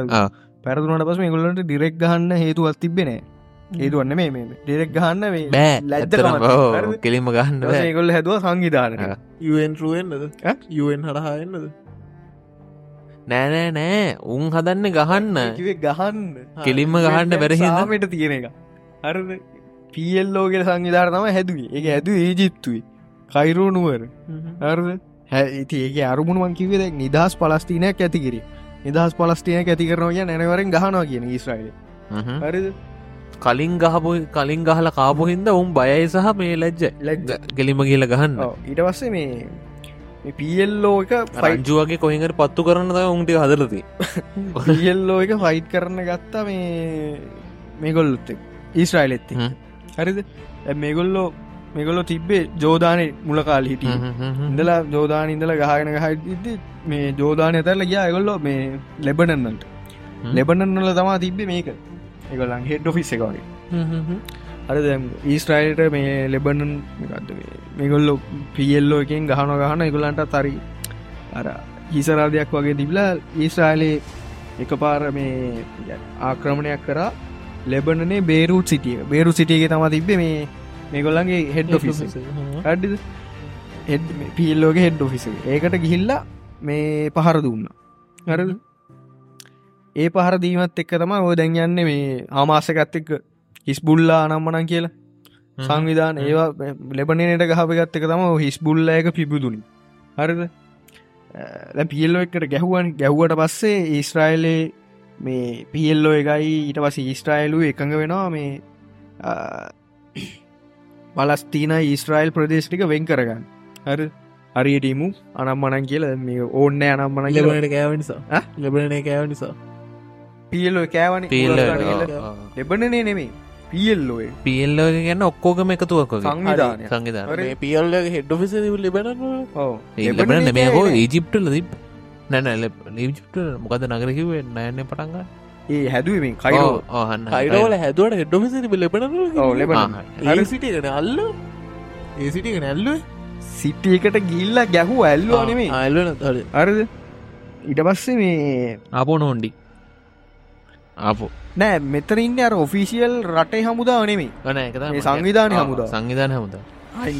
පැරදුනට පස මේ ගොල්ලන්ට ඩිරෙක් ගහන්න හේතුවත් තිබෙන ඒදුවන්න මේ මේ. ඩෙරෙක් ගහන්න මේ බෑ. හරිද? කෙලිම ගහන්න බෑ. ඒගොල්ල හැදුව සංවිධානක ආ. යුවෙන් රුවෙන්න්නද? යුවෙන් හරහා එන්නද නෑ උන් හදන්න ගහන්න. ගහන්න. කෙලින්ම ගහන්න බැරහිද සාමට තියෙන එක. හර පියල්ලෝගෙල සංවිධාර තම හැදුවේ. ඒ ඇතු ඒජිත්තුයි කයිරෝනුවර හරද? හැති ඒක අරුමුණුවන් කිවේ නිදහස් පලස්තිනයක් ඇතිකිර නිදහස් පලස්තිනයක් ඇති කරනවා කිය නැනවරෙන් ගහනවා කියන ඉස්්‍රයිල. හරිද? කලින් ගහපු කලින් ගහල කාපුහින්ද උන් බයයි සහ මේ ලැජ්ජ ලැජ්ජ. ගෙලිම කියල ගහන්න. ඊට පස්සේ මේ පියල්ලෝ එක ෆයිල් රංජුවගේ කොහිඟට පත්තු කරන්න ද උන්ට හදලති පියල්ලෝ එක ෆයිට් කරන්න ගත්තා මේ මේගොල්ලුත් ඊස්්‍රයිල් එත්ති. හරිද? මේගොල්ලෝ මේගොල්ලො තිබ්බේ ජෝධානය මුලකාල් හිටිය. ඉඳලා ජෝධාන ඉඳල ගහගෙන ගහයිද මේ ජෝධානය ඇතරල ගියා ඇගොල්ලො මේ ලෙබනන්නට ලෙබනන්නල තමා තිබ්බේ මේක. එකගොලන් හෙඩ් ොෆිස් එක වගේ අර දැම් ඊස්ට්‍රයිල්ට මේ ලෙබනන් මේගොල්ලො පියල්ලෝ එකෙන් ගහන ගහන එගොලන්ට තරි අර හිසරාදයක් වගේ තිබලා ඊස්ට්‍රයිලේ එක පාර මේ ආක්‍රමණයක් කරා ලෙබනනේ බේරුට් සිටිය. බේරු සිටියගේ තම තිබේ මේ මේගොල්ලන්ගේ හෙඩ් ොෆිස් හෙඩ් පිල්ලෝගේ හෙඩ් ොෆිස ඒකට ගිහිල්ලා මේ පහර දුන්න. හරද? ඒ පහර දීමත් එක්ක තම ඔය දැන් යන්න මේ ආමාසකත් එක්ක හිස්බුල්ලා අනම්මනන් කියලා. සංවිධාන ඒවා ලෙබනයට ගහපගත් එක තම හිස්බුල්ලයක පිබුදුනි. හරිද? පියල්ලෝ එකට ගැහුවන්. ගැහ්වට පස්සේ ඊස්ට්‍රයිලේ මේ පියල්ලෝ එකයි ඊට පස ඊස්ට්‍රයිලු එකඟ වෙනවා මේ පලස්තිීන ඊස්ට්‍රයිල් ප්‍රදේශටික වෙන් කරගන්න. හරි හරියටීමු අනම්මනන් කියල මේ ඕන්න අනම්මන ලෙබනට කෑව නිසා. ලෙබනය කෑව නිසා. පියල්ලෝ කෑවන. ලෙබනනේ නෙමේ පියල්ලෝය පියල්ල ගැන්න ඔක්කෝකම එකතුවක් සංවිධානය. සංවිධාන හරි. පියල්ල හෙඩ් ෆිස ලෙබන ඔව්. ලබන මේ හෝ ඒජිප්ටල තිබ් නැන ලීජිප්ට මොකද නගරකිවේ නෑන පටන්ග ඒ හැදුවමින් කයිරෝ හන්න කයිරෝල හැදුවට හෙඩ්ඩොමිස ලෙබන ඔව් ලෙබනන් සිටියගෙන අල්ල ඒ සිටිගෙන ඇල්ලුව? සිටියකට ගිල්ල ගැහු ඇල්ලු අනෙමේ අල්ලන අරද? ඉට පස්සේ මේ අපෝ නෝන්ඩි අපෝ නෑ මෙතරඉන්න අර ඔෆිසිියල් රටේ හමුදා නෙමේ ගන එක සංවිධානය හමුදා. සංවිධාන හමුදා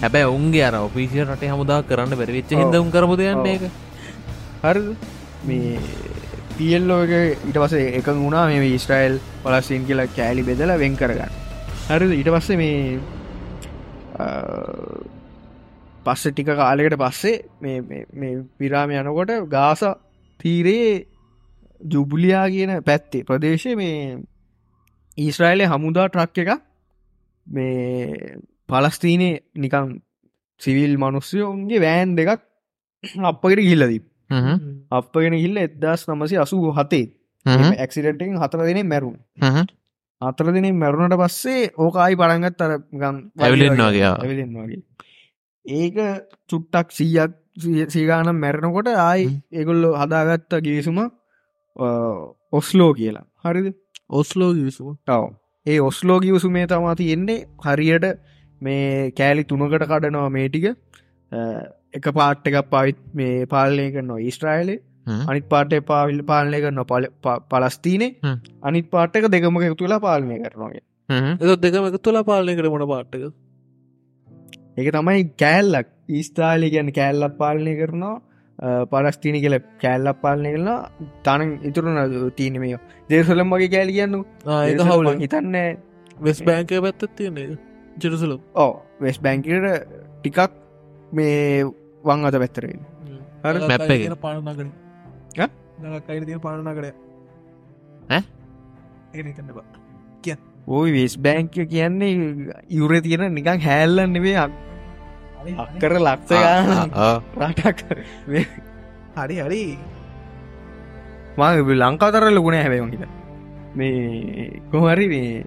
හැබැ උන්ගේ අර ඔපිසිිය රට හමුදා කරන්න බැරිවෙච්ච හිද උන් කරමුදයන්න එක හරි මේ පියල්ලෝ එක ඉට පස එක වුණා මේ ඉස්ට්‍රයිල් පලස්සින් කියලා කෑලි බෙදල වෙන් කරගන්න. හරි ඊට පස්සේ මේ පස්ස ටික කාලෙකට පස්සේ මේ- මේ පිරාම යනකොට ගාස තීරයේ ජුබුලියා කියන පැත්තේ ප්‍රදේශය මේ ඊස්රයිලය හමුදා ට්‍රක් එක මේ පලස්තීනය නිකං සිවිල් මනුස්්‍යයෝන්ගේ වෑන් දෙකක් අපකට ගිල්ලදී අපගෙන හිල්ල එදදාස් නමසි අසු හතේ ඇක්සිඩටෙන් හතර දෙනෙ මැරුම් අතර දෙනෙ මැරුණට පස්සේ ඕකායි පරංගත් අර ගම් ඇවිලෙන් වගේ ඇවිලෙන් වගේ ඒක චුට්ටක් සීයක් සීගානම් මැරණකොට ආයි ඒගොල්ලො හදාගත්ත ගේසුම ඔස්ලෝ කියලා. හරිද? ඔස්ලෝ විසු ටව ඒ ඔස්ලෝ ගියවසුමේ තමා තියෙන්නේ හරියට මේ කෑලි තුනකට කඩනවා මේටික එක පාට් එකක් පවිත් මේ පාලනය කරනවා ඊස්ට්‍රයිලේ අනිත් පාටය පාවිල් පාලනය කරන්න පල පලස්තිනේ. අනිත් පාටක දෙකම එක තුලා පාලනය කරනවාගේ එ දෙකම එක තුලා පාලනය කර මොන පාට්ටක ඒක තමයි කෑල්ලක්. ඊස්ථාලි ගැන කෑල්ලක් පාලනය කරනවා පලස්තිනි කියල කෑල්ලක් පාලනය කරලා තන ඉතුරුන තියනමය දේශලම් වගේ කෑලි කියන්නු. ඒක හවුල. හිතන්න. වෙස් බෑංකය පැත්තත් තියන්නේ ජෙරුසලම්. ඕ වෙස් බැංකට ටිකක් මේ වං අත පැත්තරෙන් හරි, පාලනකරය ඈ? ඒකන්න බා ඕයි වෙස් බැංක කියන්නේ. යුර තියෙන නිකං හැල්ලන්න නෙවේ අක්කර ලක්ෂ ගාන රටක්. හරි හරි. මං ලංකාතර ලොකුණ හැබැවුන් හිත මේ කොහරි මේ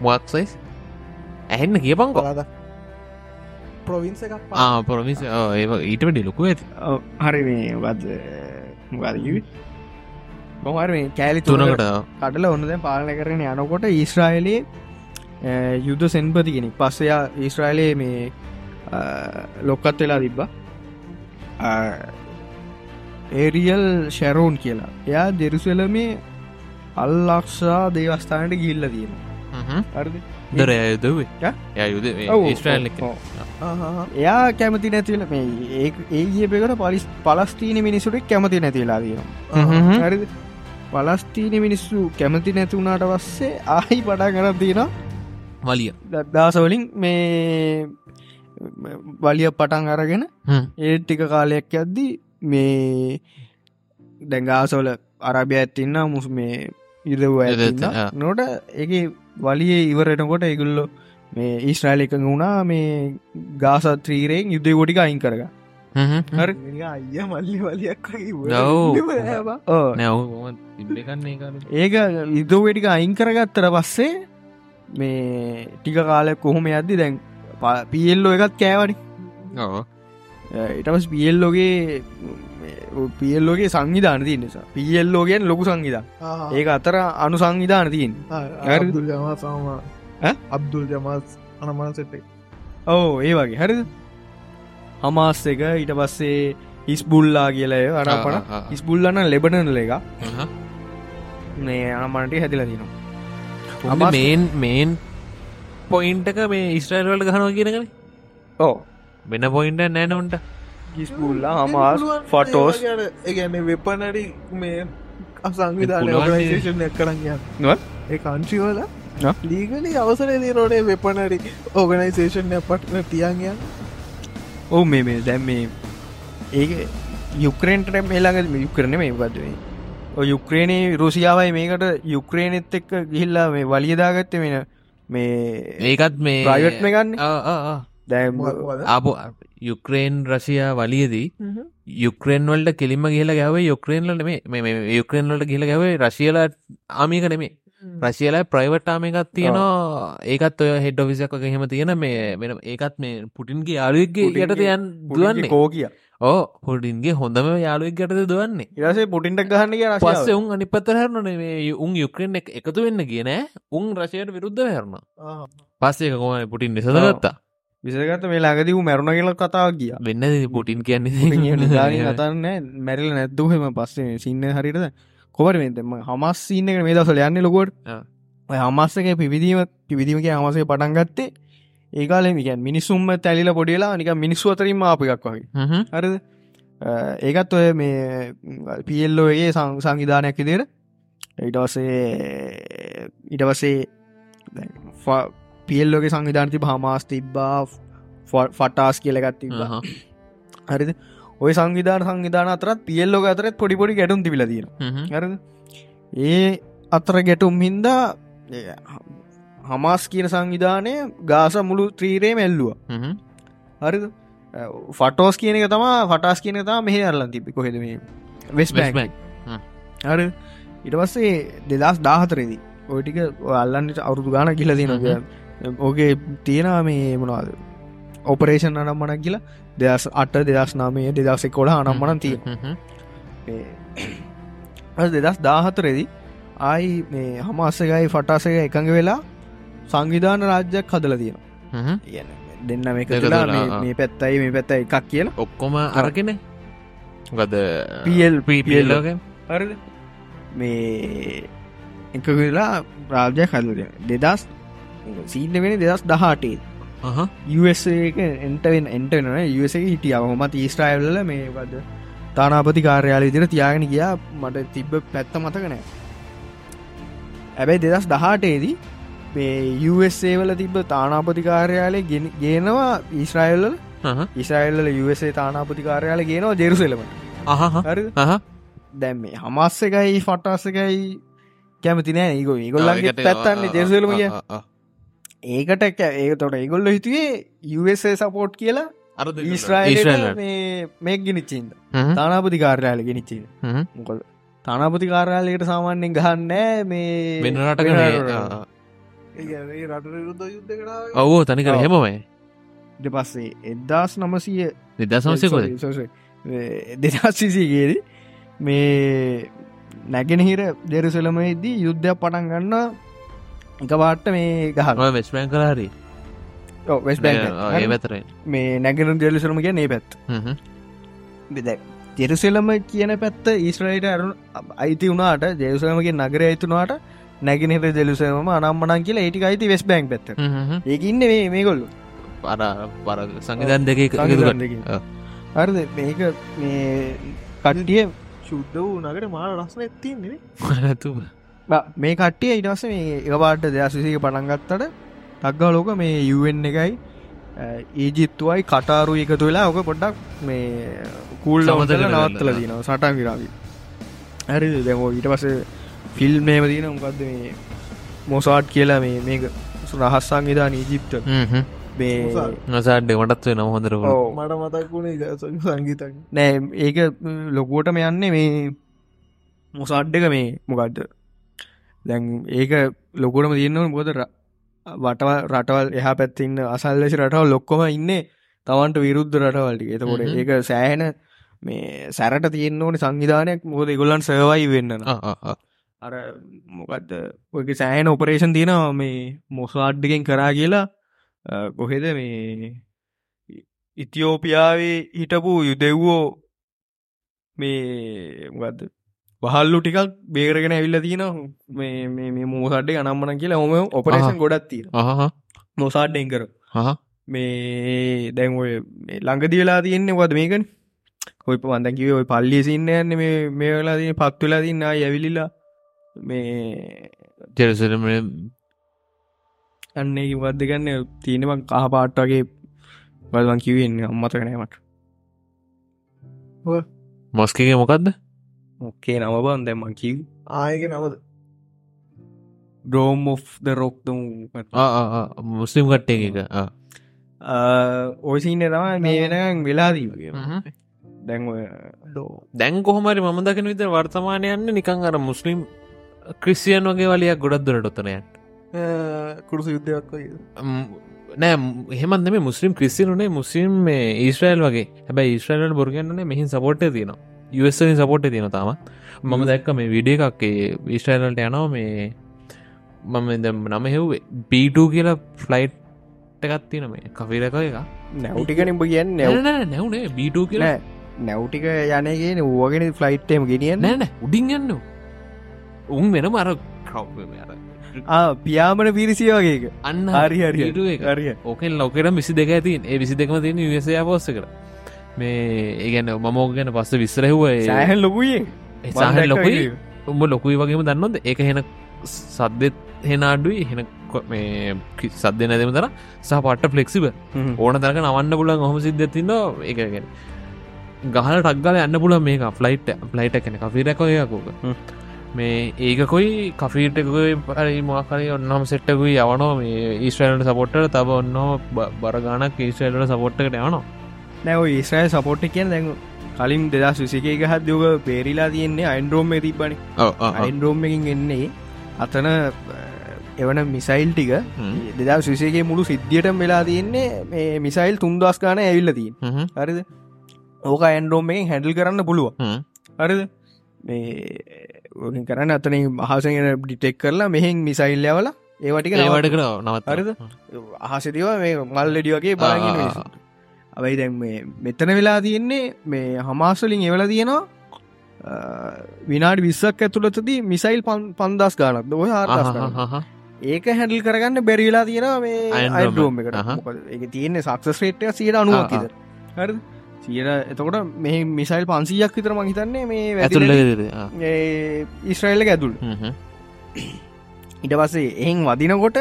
මොක්සයිස් ඇහෙන්න කියපංකො කොලාද ප්‍රවින්ස එකක් පොරමිස ඒ ඊට වැඩි ලොකු ඇති. ඔව්, හරි මේ වද මොහර මේ කෑලි තුනකට කටල ඔන්න දැන් පාලන කරන යනකොට ඊස්්‍රයිලයේ යුද්ධ සෙන්පතිගෙන පස්සයා ඊස්්‍රයිලයේ මේ ලොක්කත් වෙලා තිබ්බා. ඒරියල් ශැරෝන් කියලා. එයා දෙරුසලමේ අල්ලක්ෂා දේවස්ථානට ගිල්ල තියෙන හරිද? දර යුදවේ? යුද ඔව්. එයා කැමති නැතිවල මේ ඒ ඒ පෙකට පලිස් පලස්තීන මිනිසුට කැමති නැතිලා හරිද? පලස්තීන මිනිස්සු කැමති නැතිවුණට පස්සේ ආහි පටා කර තියෙන වලිය. දදාසවලින් මේ වලිය පටන් අරගෙන ඒ ටික කාලයක් යද්දී මේ දැංගාසවල අරභය ඇත්තින්න මුස් මේ ඉරව. නොට එක වලිය ඉවරටකොට එගුල්ලො මේ ඊස්්‍රයිල එක වුණා මේ ගාසත්‍රීරයෙන් යුද්ධ ගොටික අයින් කරග හරි? අයිය මල්ලි වලියක් ඒක. ඉදවෙටික අයින් කරගත්තර පස්සේ මේ ටික කාලෙක් කොහොම යද්දි දැන් පියල්ලෝ එකත් කෑවනි. ඉටමස් පියල්ලෝගේ පියල්ලෝගේ සංවිධාන තිය නිසා. පියල්ලෝගෙන් ලොකු සංවිධා ඒක අතර අනු සංවිධාන තියෙන්. අබ්දුල් ජමාස් අනමන සෙට් ඕ ඒ වගේ. හරිද? හමාස් එක ඊට පස්සේ ඉස්බුල්ලා කියලය අරපන. ඉස්බුල්ලන්න ලෙබනල එක මේ අනමනට හැදිල තිනවා මේන් මේන් පොයින්ටක මේ ඉස්ට්‍රයිල්වලට ගහනවා කියනකන ඕ වෙන පොයින්ට නෑනොන්ට ඉස්බුල්ලා හමාස් ෆොටෝස් ඒගැන වෙපනඩි මේ අසංවිධාන පුළුවන් ඕගනයිසේෂන් එක් කරන්න නොත් ඒ කංචිවල? ලීගලි අවසර දීරෝඩේ වෙපනඩි ඕගනයිසේෂන් පටන තියන්ය ඔවු මේ මේ දැම් මේ ඒක යුක්‍රේන්ට මේලාග යුක්‍රණ මේ ඔය යුක්‍රේණයේ රුසියාවයි මේකට යුක්‍රේනෙත් එක්ක ගිහිල්ලා මේ වලියදාගත්ත වෙන මේ ඒකත් මේ ප්‍රයිවට් ගන්න? ආ, ආ, ආ. දැම් ආපු යුක්‍රේන් රසියා වලියදී යුක්‍රේන් වලට කෙලිම ගහල ගැව යුක්‍රේන්ලට මේ යුක්‍රේන් වලට ගිල ගැවේ රශියල ආමික නෙමේ රශියල ප්‍රයිවට් ආමිකත් තියනවා. ඒකත් ඔය හෙඩ් ඔෆිසක් වගේ හෙම තියෙන මේ වෙන ඒකත් මේ පුටින්ගේ යාලුවක්ගේ යට තියන් දුවන්නේ. කෝ කිය ඕ හොඩින්ගේ හොඳම යාලුවක් ගටද දුවන්නේ. ඉරසේ පුටින්ට ගහන්න කිය පස්ස උන් අනිපත්තර හරන උන් යුක්‍රෙන් එක එකතු වෙන්න කියන උන් රශයට විරුද්ධ හැරන පස්සේ කොම පුටින් නිසදගත්තා විසගත මේ ලාගදී මැරුණ කියල කතාව කිය වෙන්න පුටින් කියන්නේ කතන්න මැරිල නැත්දුහෙම පස්සේ සින්න හරිට කොවට මෙතම හමස් සින්න එක මේ දසල යන්න ලොකොට හමස්සක පිවිදීම පිවිදීමක හමසේ පටන් ගත්තේ ඒකාල මිකන් මිනිස්සුම්ම තැලිල පොඩියලා නික මිනිස්සු අතරින් ආපිකක් වගේ. හරිද? ඒකත් ඔය මේ පියල්ලෝගේ සංවිධානයක් ඉදිර ඉටවසේ ඉටවසේ පියල්ලෝගේ සංවිධානති හමාස් තිබ්බා ෆටාස් කියලගත් තිබා හරිද? ඔය සංවිධාන සංවිධාන අතරත් පියල්ලෝක අතරත් පොඩිපොඩි ගැටුම් තිබිල තියෙන හරිද? ඒ අතර ගැටුම් හින්දා හමාස් කියන සංවිධානය ගාස මුළු ත්‍රීරේ මෙල්ලුව හරිද? ෆටෝස් කියන එක තමා ෆටස් කියන තම මෙහ අරලන් තිබි කොහෙද මේ? වෙස් බැක් හරි. ඉට පස්සේ දෙදස් දාහතරේදී ඔටික අල්ලන්නට අවුරුදු ගාන කියල. තින ඕගේ තියෙනවා මේ මොනවාද? ඔපරේෂන් අනම්මනක් කියලා දෙදස් අට දෙදස් නාමේ දෙදසේ කොළ අනම්මන තිය දෙදස් දාහතරෙදි ආයි මේ හමස්සකයි ෆටාසක එකඟ වෙලා සංවිධාන රාජ්‍යයක් හදල තියෙන දෙන්න මේක දෙක තුලා තුලා, මේ- පැත්තයි මේ පැත්ත එකක් කියලා. ඔක්කොම අරගෙන? ගද පීපල්ලෝක හරිද? මේ එක වෙලා රාජ්‍ය කල්ල දෙදස් සීන්න වෙන දෙදස් දහටේ එක එන්ටවෙන් එන්ටන එක හිටිය. හොමත් ඊස්ට්‍රයිල්ල මේ වද තානාපති කාර්යාල විදිර තියාගෙන ගියා. මට තිබ්බ පැත්ත මතකනෑ ඇබැයි දෙදස් දහටේදී මේ USA වල තිබ්බ තානාපති කාර්යාලය ගෙන- ගේනවා ඊස්්‍රයිල්ල ඉස්රයිල්ල USA තානාපති කාර්යාල ගේනවා ජෙරුසෙලම හරි. දැම් මේ හමස්ස එකයි ෆටස් එකයි කැමති නෑ ඒගො ඒගොල්ලන්ගේ පැත්තන්නේ ජෙරුසලම ඒකට ඒක තොට ඒගොල්ල හිතුවේ USA සපෝට් කියලා ඊස්්‍රයිල් මේ ගෙනනිච්චින්ද තානාපති කාර්යාල ගෙනනිච්චිද මොකද? තානාපති කාර්යාලයට සාමාන්‍යෙන් ගහන්නෑ මේ වෙන ඔවෝ තනිකර ඔව්. හෙමමයි ඊට පස්සේ එදදාස් නමසය නිදසමසයකොද දෙදස්සිසිගේද මේ නැගෙනහිර දෙරුසලමේදී යුද්ධයක් පටන් ගන්න එක පාට්ට මේ ගහ වෙස්පෑන් කලාරි වෙස් ඒ පැතරයි මේ නැගෙන දෙලිසරම කිය ඒ පැත් බෙද ජෙරුසෙලම කියන පැත්ත ඊස්්‍රයිට අරු අයිති වුණට ජෙරුසලමගේ නගර ඇතුනාට නැගෙනහිර ජෙලුසම අනම්මනන් කියලා ඒටික අයිති වෙස් බැංක් පැත්ත. ඒකඉන්න මේ මේකොල්ලු පර පර සංවිධන් දෙක හරිද මේක මේ කටටිය ශුද්ධ වූ නගට මාර රස්න ඇතින්නේ නැතු මේ කට්ටිය ඉටස මේ එකපාට දෙයක්සිසික පටන්ගත්තට තක්ගා ලෝක මේ යුවෙන් එකයි ඒජිත්තුවයි කටාරු එකතු වෙලා ඕක පොඩ්ඩක් මේ කූල් කරලා. නවත්තල දීනවා සටන් විරාවි හරි දැමෝ ඊට පස ෆිල්ම් මේම දීන උකක්ද මේ මොසාට් කියලා මේ මේක රහස්සං විධාන ඊජිප්ට මේ මොසාඩ්. නසාඩ්ඩ මටත් වෙන හොඳර. මට මතක්ුණේ සංගීතක් නෑ ඒක ලොකුවටම යන්නේ මේ මොසාඩ්ඩක මේ මොකක්ද දැන් ඒක ලොකුටම තියන්නව බොද වටව රටවල් එහ පැත්තින්න අසල්ලෙසි රටවල් ලොක්කොම ඉන්න තවන්ට විරුද්ධ රටවල්ටි එතකොට. ඒක සෑහෙන මේ සැරට තියෙන්න්න ඕනි සංවිධානයක්. මොකද ගොල්ලන් සවයි වෙන්න අර මොකක්ද ඔක සෑහන ඔපරේෂන් තියෙනවා මේ මොසාඩ්ඩකෙන් කරා කියලා. කොහෙද මේ ඉතියෝපියාවේ හිටපු යුදෙව්වෝ මේ මොකක්ද වහල්ලු ටිකක් බේරගෙන ඇවිල්ල තියෙන මේ මෝසාඩ්ඩේ අනම්මන කියලා හොම ඔපරේෂන් ගොඩත් තියෙන අහ මොසාඩ්ඩෙන් කර මේ දැන් ඔය ළඟදි වෙලා තියෙන්නේ වද මේකන? ඔය පන්දකිව ඔය පල්ලිය සින්න යන්න මේ වෙලා තින පත් වෙලා තින්න ඇවිලිලා මේ ජෙරසලම අන්නේ වද ගන්න තියෙනවන් කහ පාට් වගේ වල්වන් කිවෙන් අම්මතකනෑමට මොස්කගේ මොකක්ද මොක්කේ නම බන් දැම්මන් කිව් ආයක නවද ඩෝම් of ද රොක්තුම් මුස්ලිම් කට්ටය එක. ඔයසින්න තම මේ වෙනකන් වෙලාදී වගේ. දැන් ඔය ඩෝ දැන් කොහමරි මම දකින විතර වර්තමානය යන්න නිකං අර මුස්ලිම් ක්‍රිසියන් වගේ වලියක් ගොඩක් දුරට ඔත්තනයන් කුරුසු යුද්ධයක් නෑ හෙමත් මේ මුස්ලිම් ක්‍රිස්සිනුනේ මුස්ලිම් මේ ඊස්ට්‍රයිල් වගේ. හැබයි ඊස්ට්‍රයිලට බොර්ගන්නන මෙහි සපෝට් තියන යස්ලින් සපෝට් තියන තාම. මම දැක්ක මේ විඩිය එකක්ේ ඊස්ට්‍රයිලට යනවා මේ මම දැම් නම හෙව්වේ බීටූ කියලා ෆ්ලයිට් එකත් තියන මේ කෆිරක එක නැව්ටිකනිබ කියන්න නැව්. නැවනේ බීටූ කියලා. නැව්ටික යනගෙන ඕගෙන ෆ්ලයිට්ටම ගෙනියන්න. නෑන උඩින් යන්න උන් වෙන මර පියාමන පිරිසිය වගේක අන්න හරි හරි එක. හරිය ඕකෙන් ලොකට විසි දෙක ඇතින් ඒ විසි දෙකම තියෙන විසය පෝස්ස කර මේ ඒගැන මමෝක ගැන පස්ස විස්සරහුව සෑහන් ලොකුයේ සාහ ලොකුයි. උඹ ලොකුයි වගේම දන්නොද ඒක හෙන සද්දෙත් හෙන අඩුයි. හෙන මේ සද්ද නැදම තර සහ පට ෆලෙක්සිබ ඕන තරක නවන්න පුලන් හොම සිද්ධ තින්න ඒකගෙන ගහල ටක්ගල යන්න පුල මේක. ෆ්ලයිට් ෆ්ලයිට කෙන කෆිරකයකෝක. මේ ඒකකොයි කෆීටකුයි පරි මොකරි ඔන්නම සෙට්ටකුයි යවනෝ මේ ඊස්ට්‍රයිලට සපොට්ට තබ ඔන්න බරගානක් ඊස්ට්‍රයිලට සපොට්ටකට යවනවා. නැව ඉස්්‍රය සපෝට් කියන දැන් කලින් දෙදස් විසිකක හදයෝක පේරිලා තියෙන්නේ අයින්ඩරෝම් තිබ්බනි. අයින්ඩරෝම් එකින් එන්නේ අතන එවන මිසයිල් ටික. දෙදා විසේගේ මුළු සිද්ධියටම වෙලා තියෙන්නේ මේ මිසයිල් තුන්දස් ගාන ඇවිල්ල තින් හරිද? ඕක ඇන්ඩරෝම් එකෙන් හැඩල් කරන්න පුළුව හරිද ඕකින් කරන්න. අතන මහසගෙන ඩිටෙක් කරලා මෙහෙන් මිසයිල් යවල ඒවටික ඒවට කර නවත් හරිද? අහසතිව මේ මල්ලඩි වගේ බාගෙන අවයි දැන් මේ මෙතන වෙලා තියෙන්නේ මේ හමාස්වලින් එවල තියෙනවා විනාඩි විස්සක් ඇතුළතදී මිසයිල් පන්දස් ගානක් ඔය ආර්දස් ඒක හැඩල් කරගන්න බැරිලා තියෙන මේ අයිඩෝම්. එකට. ඒක තියෙන්නේ සක්ස ශ්‍රේට්ය සියට අනුවක් ආ, හරි සියට එතකොට මේ මිසයිල් පන්සීයක් විතර මහිතන්නේ මේ ඇතුල්ල ඉස්්‍රයිල්ල ඇතුල්. ඉට පස්සේ එහෙන් වදිනකොට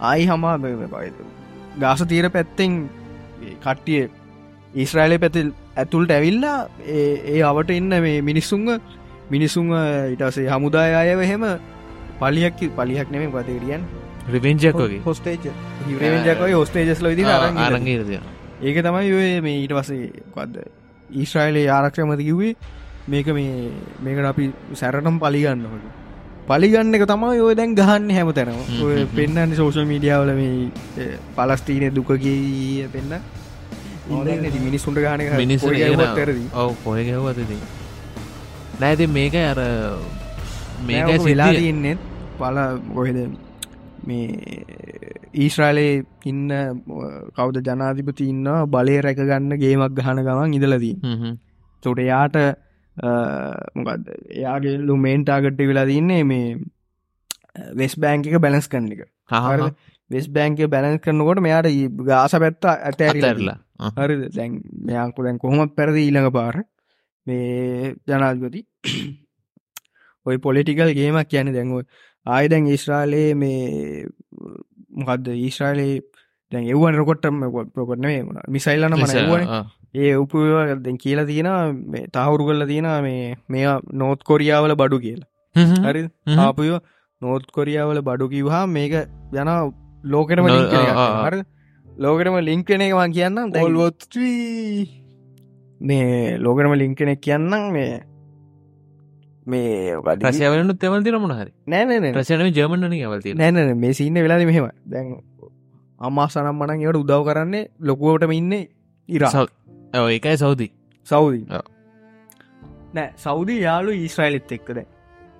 ආයි හමා ගාස තීර පැත්තෙන් කට්ටිය ඊස්්‍රයිලය පැතිල් ඇතුල්ට ඇවිල්ලා ඒ අවට එන්න මේ මිනිස්සුන්ග මිනිසුන් ඉටසේ හමුදාය අයව හෙම පලියක් පලියක් නෙම පතරියන් රිවෙන්ජක් වගේ. හොස්ටේජ හිවරජකයි හොස්ටේජස්ල විදි ආරංගේ ඒක තමයි ඔය මේ ඊට පසේ කොද ඊස්්‍රයිලේ ආරක්ෂමති කිව්වේ මේක මේ මේකට අපි සැරටම් පලිගන්න හොට පලිගන්න එක තමයි ඔය දැන් ගහන්න හැම තැනම ඔය. පෙන්න්න සෝෂල් මීඩියාවල මේ පලස්තීනය දුකගේ පෙන්න්න මිනිස්සුන්ට ගාන තරදී ඔව පොය ගැව අතති නෑති මේක අර මේක වෙලා තියන්නෙත් පල ගොහෙද මේ ඊශ්‍රාලයේ ඉන්න කවද ජනාධිපති ඉන්න බලය රැකගන්න ගේමක් ගහන ගමන් ඉදලදී තොට යාට මොකද එයාගේ ලුමේන්ටාගට්ටි වෙලා තින්නේ මේ වෙස් බෑංක එක බැලස් කන්න එක. හහ වෙස් බෑංක බැලන්ස් කරනකොට මෙයාට ගාස පැත්ත ඇතඇරලා ඇරලා හරි දැන් මෙයන්කු දැන් කොහොමත් පැරදි ඊළඟ පාර. මේ ජනාල්ගති [COUGHS] ඔය පොලිටිකල් ගේමක් කියන දැන්ව ආය දැන් ඊශ්‍රාලයේ මේ මොකක්ද ඊශ්‍රාලයේ දැන් එවන් රොකොට්ටම ප්‍රකොටන මිසයිල්ලන මන එවන ඒ උපදැන් කියලා තියෙන මේ තහවුරු කල්ල තියෙන මේ මෙයා නෝත් කොරියාවල බඩු කියලා. හරි ආපයෝ නෝත් කොරියාවල බඩු කිවහා මේක යන ලෝකෙටම. හරි ලෝකෙටම ලිංක් කෙන එක වන් කියන්න ඔල්වොත් මේ ලෝකෙටම ලිංක් කෙනෙක් කියන්නම් මේ මේ ප්‍රසයවලනු තෙවල් තිරමුණ හරි? නෑනෑ ප්‍රසයනම ජර්මණන ඇවල්ති නෑන මේ සින්න වෙලාද මෙහෙම. දැන් අම්මා සනම් මනන් එවට උදව් කරන්නේ ලොකුවටම ඉන්න ඉරා ඒකයි සෞදි. සෞදී. ඔව්. නෑ සෞදී යාලු ඊස්්‍රයිලිත් එක්කද.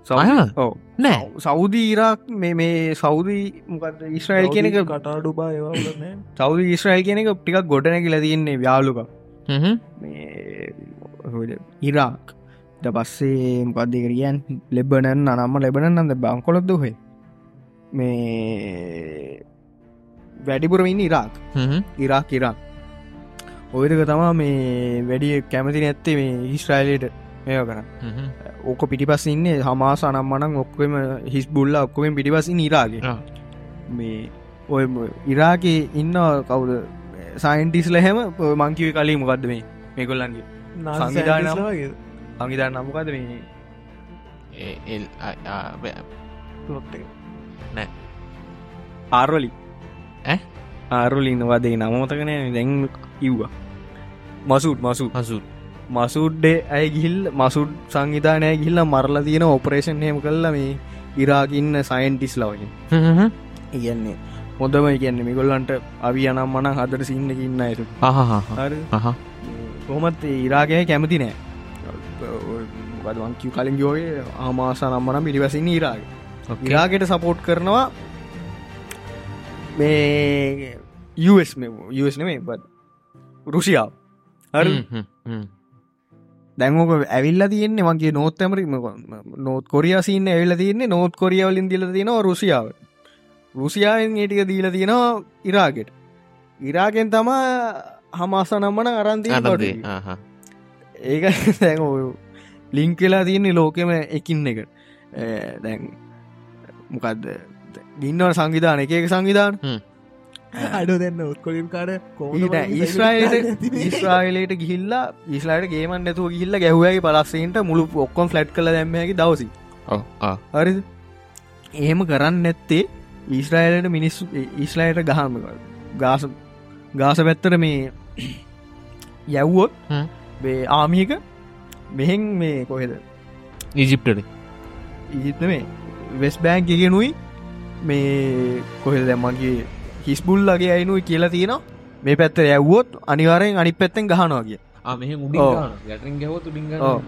ඕ නෑ. සෞදී ඉරාක් මේ මේ සෞදී මොකද ඊස්්‍රයිල් කෙනෙක කටාඩු බා සෞද ඊස්්‍රයිල් කෙනෙක ටිකක් ගොඩන කියලා තියන්නේ යාලුක හ්ම්. මේ හොද ඉරාක් ද පස්සේ මොකක්දකරියන් ලෙබනන් අනම්ම ලැබන අද බංකොලොත්ද හොේ මේ වැඩිපුර ඉන්න ඉරාක්. හ්ම්. ඉරාක් ඉරාක් ඔයදක තමා මේ වැඩිය කැමති නැත්තේ මේ ඉස්්‍රයිලට මෙය කරන්න. හ්ම්. ඕක පිටිපස් ඉන්නේ හමාස අනම්මනං ඔක්කම හිස් බුල්ල ඔක්කොම පිටිපසින් ඉරාගේ. මේ ඔය ඉරාක ඉන්න කවුද? සයින්ටිස්ල හැම මංකිව කලින් මොකක්ද මේ? මේකොල්ලන්ගේ සංවිධානය අංගිධා නම්මකද මේ ඒ- එල්- ආ- ආ- බෑ. ලොට්ට ආර්වලි ඈ? ආරුලින්න වදේ නමතකනය දැන් කිව්වා. මසුට් මසු හසු මසුඩ්ඩේ ඇය ගිහිල් මසුඩ් සංවිධානය ගිල්ල මරලා තියෙන ඔපරේෂන් හෙම කල්ල මේ ඉරාගන්න සයින්ටිස් ලවගින් ඉගන්නේ හොඳම කියන්න මිගොල්ලන්ට අවි අනම් මන හදර සින්න ඉන්න ඇතු හහ කොහොමත් ඉරාගය කැමති නෑ ගදවන්කිව කලින් ගෝගේ ආමාස නම්මන පිළිවසින්න ඉරාග ඉරාගට සපෝට් කරනවා මේ යස් යස් නෙමේ බත් රුසියාව. හරි? දැන්ෝක ඇවිල්ල තියන්නේ මගේ නෝත් ඇමරි නෝත් කොරියසින්න ඇවිල්ල තියන්නේ. නෝත් කොරියවලින් දිල තියෙනවා රුසියාව. රුසියාවෙන් ඒටික දීල තියෙනවා ඉරාගෙට. ඉරාගෙන් තමා හමාස නම්මන අරන්තිය අනදේ ඒක [LAUGHS] දැන් ලිංක් වෙලා තියන්නේ ලෝකෙම එකින් එක. දැන් මොකක්ද ගින්නව සංවිධාන එක එක සංවිධාන. අඩ දෙන්න උත්කොලින් කාඩ ඊට ඊස්්‍රයිලට ඊස්්‍රයිලට ගිල්ලා ඊස්ලාට ගේමන් නැතුව ගිල්ල ගැහුවගේ පලස්සෙන්ට මුළු ඔක්කොම් ෆලට් කළ දැම්මගේ දවසි හරි එහෙම කරන්න නැත්තේ ඊස්රයිලට මිනිස්සු ඊස්ලායට ගහම ගාස ගාස පැත්තර මේ [COUGHS] යැව්වොත් ආමියක මෙහෙන් මේ කොහෙද? ඊජිප්ටට ඊත්න මේ වෙස් බෑන් ගෙනුයි මේ කොහෙද දැම්මගේ හිස්බුල්ලගේ අයිනුයි කියලා තියෙනවා. මේ පැත්තර ඇව්වොත් අනිවාරයෙන් අනි පැත්තෙන් ගහනවා කිය මෙහ ඔව්. ගැටින් ගැවතු ඩිංග ඔව්.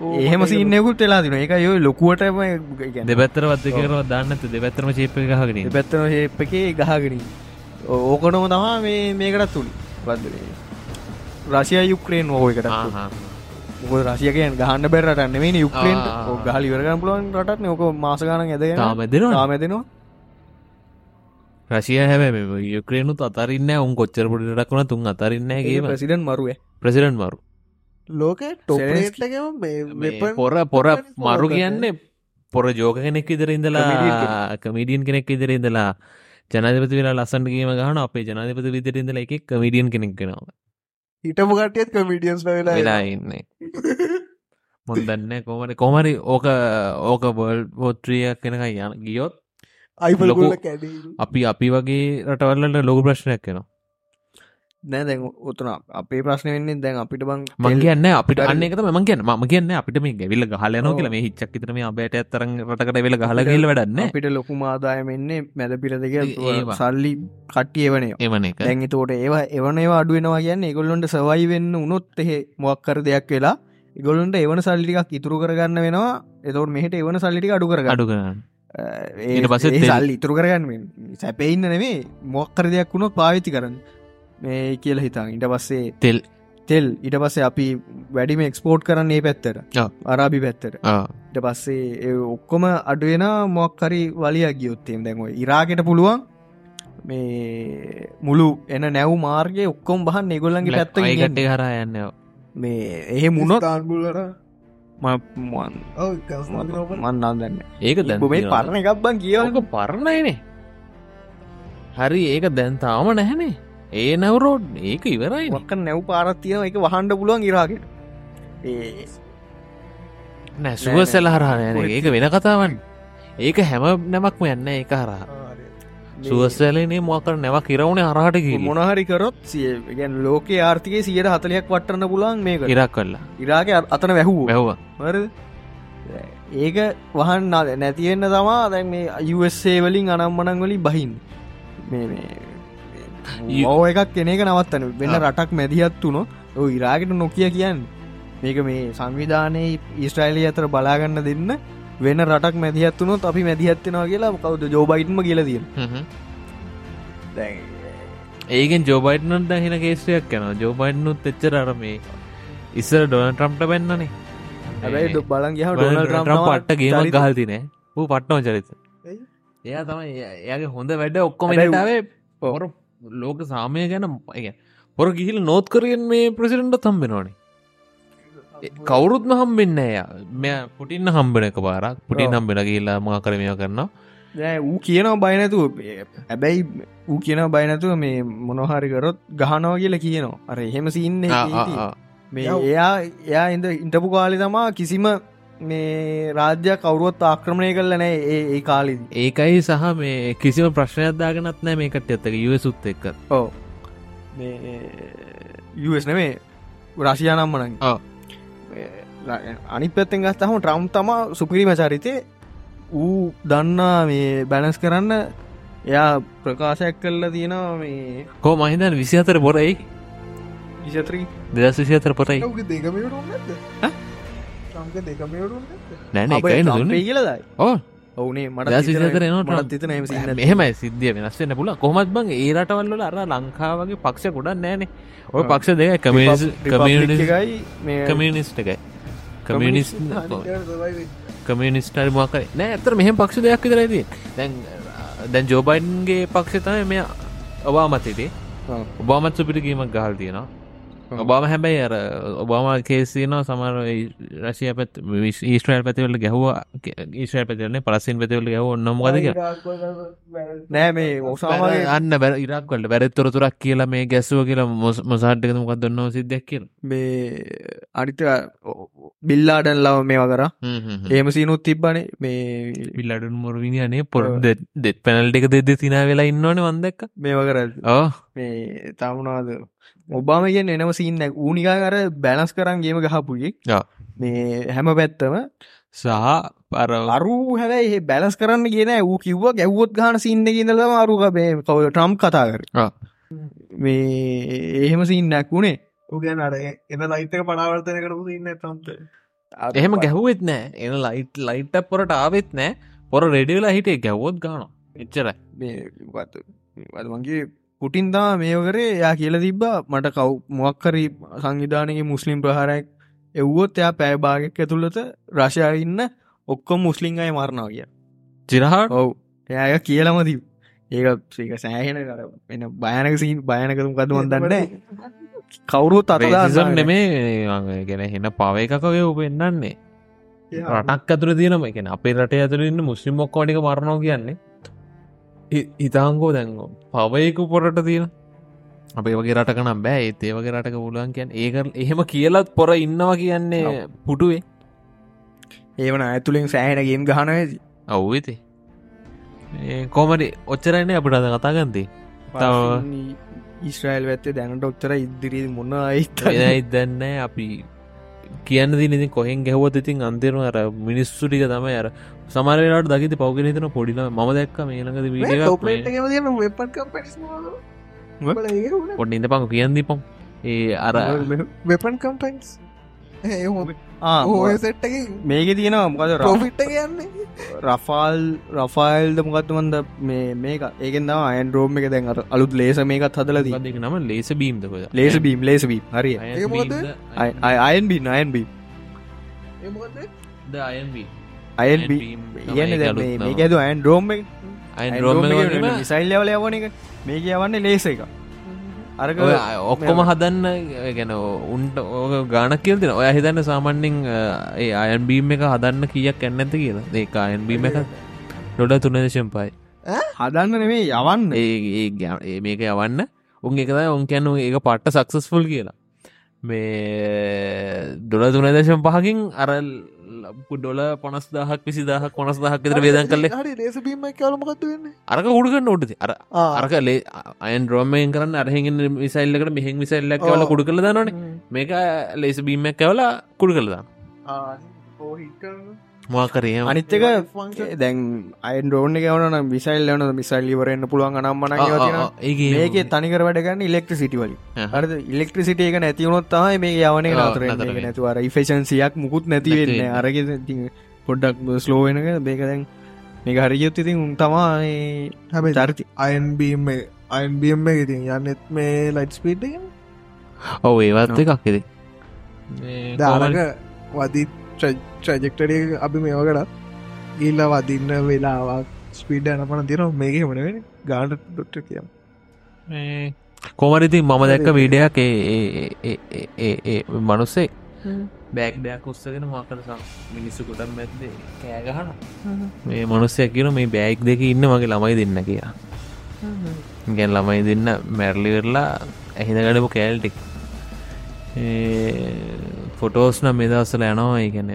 එහෙම සින්නයකුත් වෙලා තින එක යොයි ලොකුවටම දෙපැත්තර වත්ත කරව දන්නත දෙපැත්තරම චේප ගහගෙන පැත්තන හෙප් එකේ ගහගෙන ඕකනොම තමා මේ මේකටත් තුළි බදේ රශය යුක්‍රේන් ඕයකට මොක රසියකයෙන් ගහන්න බැරටන්න මේ යුක්‍රේන්ට. ගහලි වරගන්න පුළුවන් රටත් නොක මාසගන ඇද තාමැදෙනවා තාමැදෙනවා රශය හැබැ යුක්‍රේනුත් අතරන්න උන් කොච්චර පොඩිටක් වන තුන් අතරන්නගේ ප්‍රසිඩන් මරුවේ ප්‍රසිඩන්් මරු. ලෝක ටොප්ලේට්ලකම පොර පොර මරු කියන්නේ පොර ජෝක කෙනෙක් ඉදර ඉඳලා කමිඩියන් කෙනෙක්. ඉදර ඉඳලා ජනධපති වෙලා ලස්සන්ට කියීම ගහන අපේ ජනධපති විදිර ඉඳල එක කමිඩියන් කෙනෙක් කෙනවා හිටම කටියත් කමිඩියන්ස් වෙලා වෙලා ඉන්න. මොදන්න කොමට කොමරි ඕක ඕක බොල් පෝත්‍රියක් කෙනක යන ගියොත් අයිපල් ලොකු- ගොල්ල කැඩේ අපි අපි වගේ රටවල්ලට ලොක ප්‍රශ්නයක් කෙනවා නෑ දැන් උතුන අපේ ප්‍රශ්න වෙන්නේ දැන් අපිට බං මං කියන්න අපිට. අන්න එකත ම කියන්න. ම කියන්න අපිට මේ ගැවිල්ල ගහලන ඔව්. කියල. මේ හිච්චක් තරම අබට ඇතරන් රටකට වෙල ගහලගල්ල වැඩන්න අපිට ලොකු මාදායම එන්නේ මැද පිර දෙක. සල්ලි කට්ටිය එවනේ එමන එක. දැන් තෝට ඒවා එවන ඒවා අඩුවෙනවා කියන්න ඒගොල්ලොන්ට සවයි වෙන්න උනොත් එහෙ මොක්කර දෙයක් වෙලා ඉගොල්ලන්ට එවන සල්ලිකක් ඉතුරු කරගන්න වෙනවා. එතවට මෙහට එවන සල්ලිටි අඩු කරගන්න. අඩු කරන්න ඒ පස්සේ. සල්ලි ඉතුරු කරගන්න සැපෙඉන්න නෙමේ මොක්කර දෙයක් වුණොත් පාවිච්චි කරන්න මේ කියල හිතා ඉට පස්සේ තෙල්. තෙල්. ඉට පස්සේ අපි වැඩිම එක්ස්පෝට් කරන්න පැත්තට. අරාබි පැත්තට. ඉට පස්සේ ඒ ඔක්කොම අඩුවෙන මොක්කරි වලිය ගියොත්තේම දැන්ව ඉරාගෙට පුළුවන් මේ මුළු එන නැව් මාර්ගය ඔක්කොම් බහන් නිගොල්ලන්ගේ පැත්ත ඒකට හරා යන්න මේ එහෙ මුණොත් තාන්බුල්ලට මන්නන් දැන්න. ඒක දැන් මේ පරණ එකක් බං කියවක පරණයිනේ හරි ඒක දැන් තාම නැහැනේ ඒ නැවරෝඩ් ඒක ඉවරයි මක්ක නැව් පාරත්තියන එක වහන්ඩ පුළුවන් ඉරාගෙට ඒ නෑ සුවසෙල හරහායන ඒක වෙන කතාවන් ඒක හැම නැමක්ම යන්න ඒක හරහා. සුවස්සලනේ මොකර නැවක් කිරවුණේ හරහට මොනහරි කරොත් සිය ගැන් ලෝක ආර්ථිකය සියට හතලයක් වටන්න පුලන් මේක ඉරක් කල්ලා ඉරාක අතන වැැහූ හරද? ඒක වහන් නැතිවෙන්න තමා දැන් මේ අයුස්සේ වලින් අනම්මනන් වලින් බහින් මේ ඕ එකක් කෙනෙක නවත්තන වෙන්න. රටක් මැදිහත් වුණො ඔ ඉරාකට නොකිය කියන්න. මේක මේ සංවිධානයේ ඊස්ට්‍රයිලිය අතර බලාගන්න දෙන්න වෙන රටක් මැදිහත් වුණොත් අපි මැදිහත්වෙනවා කියලා කවද ජෝබයිටම කියලදිය ඒගෙන් ජෝබයිට්නොත් දහින කේස්ටයක් යන ජෝබයිට්නුත් එච්චර අරමේ ඉස්සර ඩොන ට්‍රම්ට පෙන්න්නනේ හැබැයි ඩො බලන් ගහ ඩොනල් පට්ට ගේම ගහල්තිනේ ූ පට්නෝ චරිත ඇයි? එයා. තමයි එයාගේ හොඳ වැඩ ඔක්කොම ටාවේ පොර ලෝක සාමය ගැන පොර ගිහිල් නෝත් කරයෙන් මේ ප්‍රසිඩන්ට තම්බෙනවානේ කවුරුත්ම හම්බෙන්න එය මෙ පුටින්න හම්බෙන එක පාරක් ඔව්. හම්බෙන කියලා මා කරමය කරනවා නෑ ඌ කියනවා බයනැතුව හැබැයි ඌ කියන බයනැතුව මේ මොනොහරිකරොත් ගහනව කියල කියනවා අර එහෙම සින්න. මේ. එයා එයා ඉඳ ඉන්ටපු කාලි තමා කිසිම මේ රාජ්‍යයක් කවරුවත් ආක්‍රමණය කරල නෑ ඒ ඒ කාලිදි. ඒකයි සහ මේ කිසිම ප්‍රශ්නයක්දාගෙනත් නෑ මේකට ඇත්තක යුවසුත් එක්ක ඕ මේ යස් නෙමේ රශයානම් මනන් ඔව්. අනි පැත්තෙන් ගත්තහම ට්‍රම් තමා සුපිරිම චරිතය ඌ දන්නා මේ බැනස් කරන්න එයා ප්‍රකාශයක් කල්ල තියෙනවා මේ කෝ මහිතන් විසි අතර පොරයි. විශත්‍රී දෙදස් විසි අතර පොරයි ඔක සම්ක දෙකමටුන් නැන එකයි නොදුන්න කියලදයි ඕ ඔවුනේ මට සින්න මෙහෙමයි සිද්ධිය වෙනස්සන්න පුල කොමත් බං ඒ රටවල්ල අර ලංකාවගේ පක්ෂ ගොඩක් නෑනේ ඔය පක්ෂ දෙක මේ කමියනිස්ට එකයි. කමියනිස් කමියනිස්ටර් මොක නෑ ඇතර මෙහම පක්ෂ දෙයක් විතරයිද දැන් දැන් ජෝබයින්ගේ පක්ෂ තමයි මෙය ඔබාමතේටේ ඔබාමත් සුපිරිගීමක් ගහල් තියෙනවා ඔබාම හැබැයි අර ඔබාම කේසින සමර රශය පැත් ඊස්ට්‍රල් පැතිවල ගැහව. ඊස්ට්‍රල් පැතිවලන පලසින් පැතිවල ගැව නොමගදක නෑ මේ ඔසාමගේ අන්න බැ ඉරක්වලට බැරත්තොරතුරක් කියලා මේ ගැස්සුව කියලා මොසාට්ක මොකක් දන්නව සිද්ධක් කියල. මේ අනිත බිල්ලාඩන් ලව මේවා කර. ඒම සීනුත් තිබ්බනේ. මේ පිල්ලඩුන් මොරවිනිනේ පොර දෙත් පැනල්ට එක දෙද තිනා වෙලා ඉන්නවන වන්දක්ක මේවා කර ඕ මේ තමුණවාද ඔබාම කියෙන් එනව සින්න ඌනිකා කර බැනස් කරන් ගේම ගහපුගේ. මේ හැම පැත්තම සහ පර අරු හැබැයි බැලස් කරන්න කියන ඌ කිව්ව ගැව්වොත් ගහන සින්න කියදලම අරුක මේ කව ට්‍රම් කතා කර. ආ. මේ එහෙම සින්නක් වුණේ උගැන අර එන ලයිතක පනාවර්තන කරපු ඉන්න තම්ත එහෙම ගැහුවෙත් නෑ. එන ලයිට් ලයිට් පොරට ආවෙත් නෑ. පොර රෙඩියලා හිටේ ගැව්වොත් ගාන එච්චර මගේ පුටින්දා මේකරේ යා කියල තිබ්බා. මට කව් මොක්කරි සංවිධානගේ මුස්ලිම් ප්‍රහාරයක් එව්වොත් එයා පෑභාගක් ඇතුළත රශයා ඉන්න ඔක්කොම් මුස්ලිං අය මරණාව කිය චිරහට ඔව්. එයාය කියලම දී ඒක සේක සෑහෙන කර එන භයනක සීන් භයනකතුම් කදවන් දන්න කවුරුත් රේසිසම් අත නෙමේ ගැන හෙන පවයකකවේ උපෙන්න්නන්නේ රටක් ඇතුර තියනම එකෙන අපේ රට ඇතුරන්න මුස්ලිම් මොක්කෝටික මරණෝ කියන්නේ ඉතාංගෝ දැන්ගෝ පවයකු පොරට තියෙන? අපේ වගේ රටකනම් බෑ. ඒත් ඒ වගේ රටක පුලුවන් කියන් ඒක එහෙම කියලත් පොර ඉන්නවා කියන්නේ පුටුවේ. ඒවන ඇතුළින් සෑහෙනගේම් ගහනවේද අව්විති කොමට ඔච්චරන්නේ අපිට අද කතාගන්ති ඉස්්‍රයිල් වැත්තේ දැනට ඔච්චර ඉදිරී මොන්න අයිත ඉදන්න අපි කියන්න දිනති කොහෙන් ගැහවත ඉතින් අන්තෙරු අර මිනිස්සු ටික තම අර සමරලාට දකිති පෞගෙන හිතන පොඩිල ම දැක්ක මේලඟද වීඩිය පොඩ ඉඳ පං කියන්න පම් ඒ අර වෙපන් කම්පයින්ස් [LAUGHS] ඒ හොම ආ, ඕ සෙට්ටක මේක තියෙනවා මොකද ප්‍රොෆිට්ට කියන්නේ? රෆාල් රෆයිල්ද මොකත්තුමන්ද මේ මේක ඒකෙන් දම අයන් රෝම් එක දැන් අර අලුත් ලේස මේකත් හදලද දෙක නම? ලේස බීම්ද ලේස බීම් ලේස බීම් හරි ඒක මොකද? අයන් බින් අයන්? අයන් අයන් බී ඉගන්න මේක ඇද අයන් රෝම් අයන් රෝම මිසයිල් ලවල යවන එක. මේක යවන්නේ ලේස එක අරක ඔක්කොම හදන්න ගැන උන්ට ඕක ගානක් කියල්තින ඔය හිතන්න සාමන්‍යින් ඒ අයන් බීම් එක හදන්න කියක් ඇන්නඇත කියලා. ඒ අයන් බීම එක ඩොඩ තුනදශම් පයි හදන්න නෙමේ යවන්න. ඒ ඒ මේක යවන්න. උන් එකද උන් කියන්න ඒක පට්ට සක්සස්ෆුල් කියලා. මේ දොල තුනදශම් පහකින් අර ඩොල පනස් දහක් විසි දහක් කොනස් දහක් විතර වේදන් කල්ලේ හරි ලේස බීම කවලමකත් වෙන්නේ? අරක උඩුගන්න උඩති අර අරක ලේ අයන් රෝමයෙන් කරන්න අරහෙගෙන් විසල්ලකට මෙහෙන් විසල්ලක් කවල කුඩු කළ දනනේ මේක ලේස බීමක් කවලා කුඩු කළදා මාකරය අනිත්තක දැන් අයින් රෝන ගවන විසයිල් ලන මිසයිල් ඉවරන්න පුළුවන් අනම්මන ඒ මේක තනිකර වැඩගන්න ඉලෙක්ට්‍ර සිටිවල අර ඉලෙක්ට්‍රසිට එක නැතිවුණොත්තහයි මේ යවන නතර නැතුවර ඉෆේෂන්සියක් මුකුත් නැතිවෙන්න අරග පොඩ්ඩක් ස්ලෝවෙනක බේක දැන් මේක හරියුත් ඉතින් උන් තමා හැබයි චරිති අයන්බීම් අයන්බීම් එක ඉතින් යන්නෙත් මේ ලයිට් ස්පීට් ඔව ඒවත් එකක්ෙද දාරක වදී ට්‍රජෙක්ටරිය අපි මේවකටත් ගිල්ල වදින්න වෙලාවක් ස්පීඩ යනපන තිර මේක මනවෙන ගාඩ ඩොට්ට කියම් කොමරිති මම දැක්ක වීඩයක් ඒ මනුස්සේ බෑක් දෙයක් උත්සගෙන මාකට මිනිස්සු කොටම් ඇත්ද කෑගහන මේ මනුස්සයක් කියන මේ බෑයික් දෙක ඉන්න මගේ ළමයි දෙන්න කියා ගැන් ළමයි දෙන්න මැරලිවෙරලා ඇහිද ගඩපු කෑල්ටික්. ෆොටෝස් නම් මෙදස්සල යනවා. ඒගැන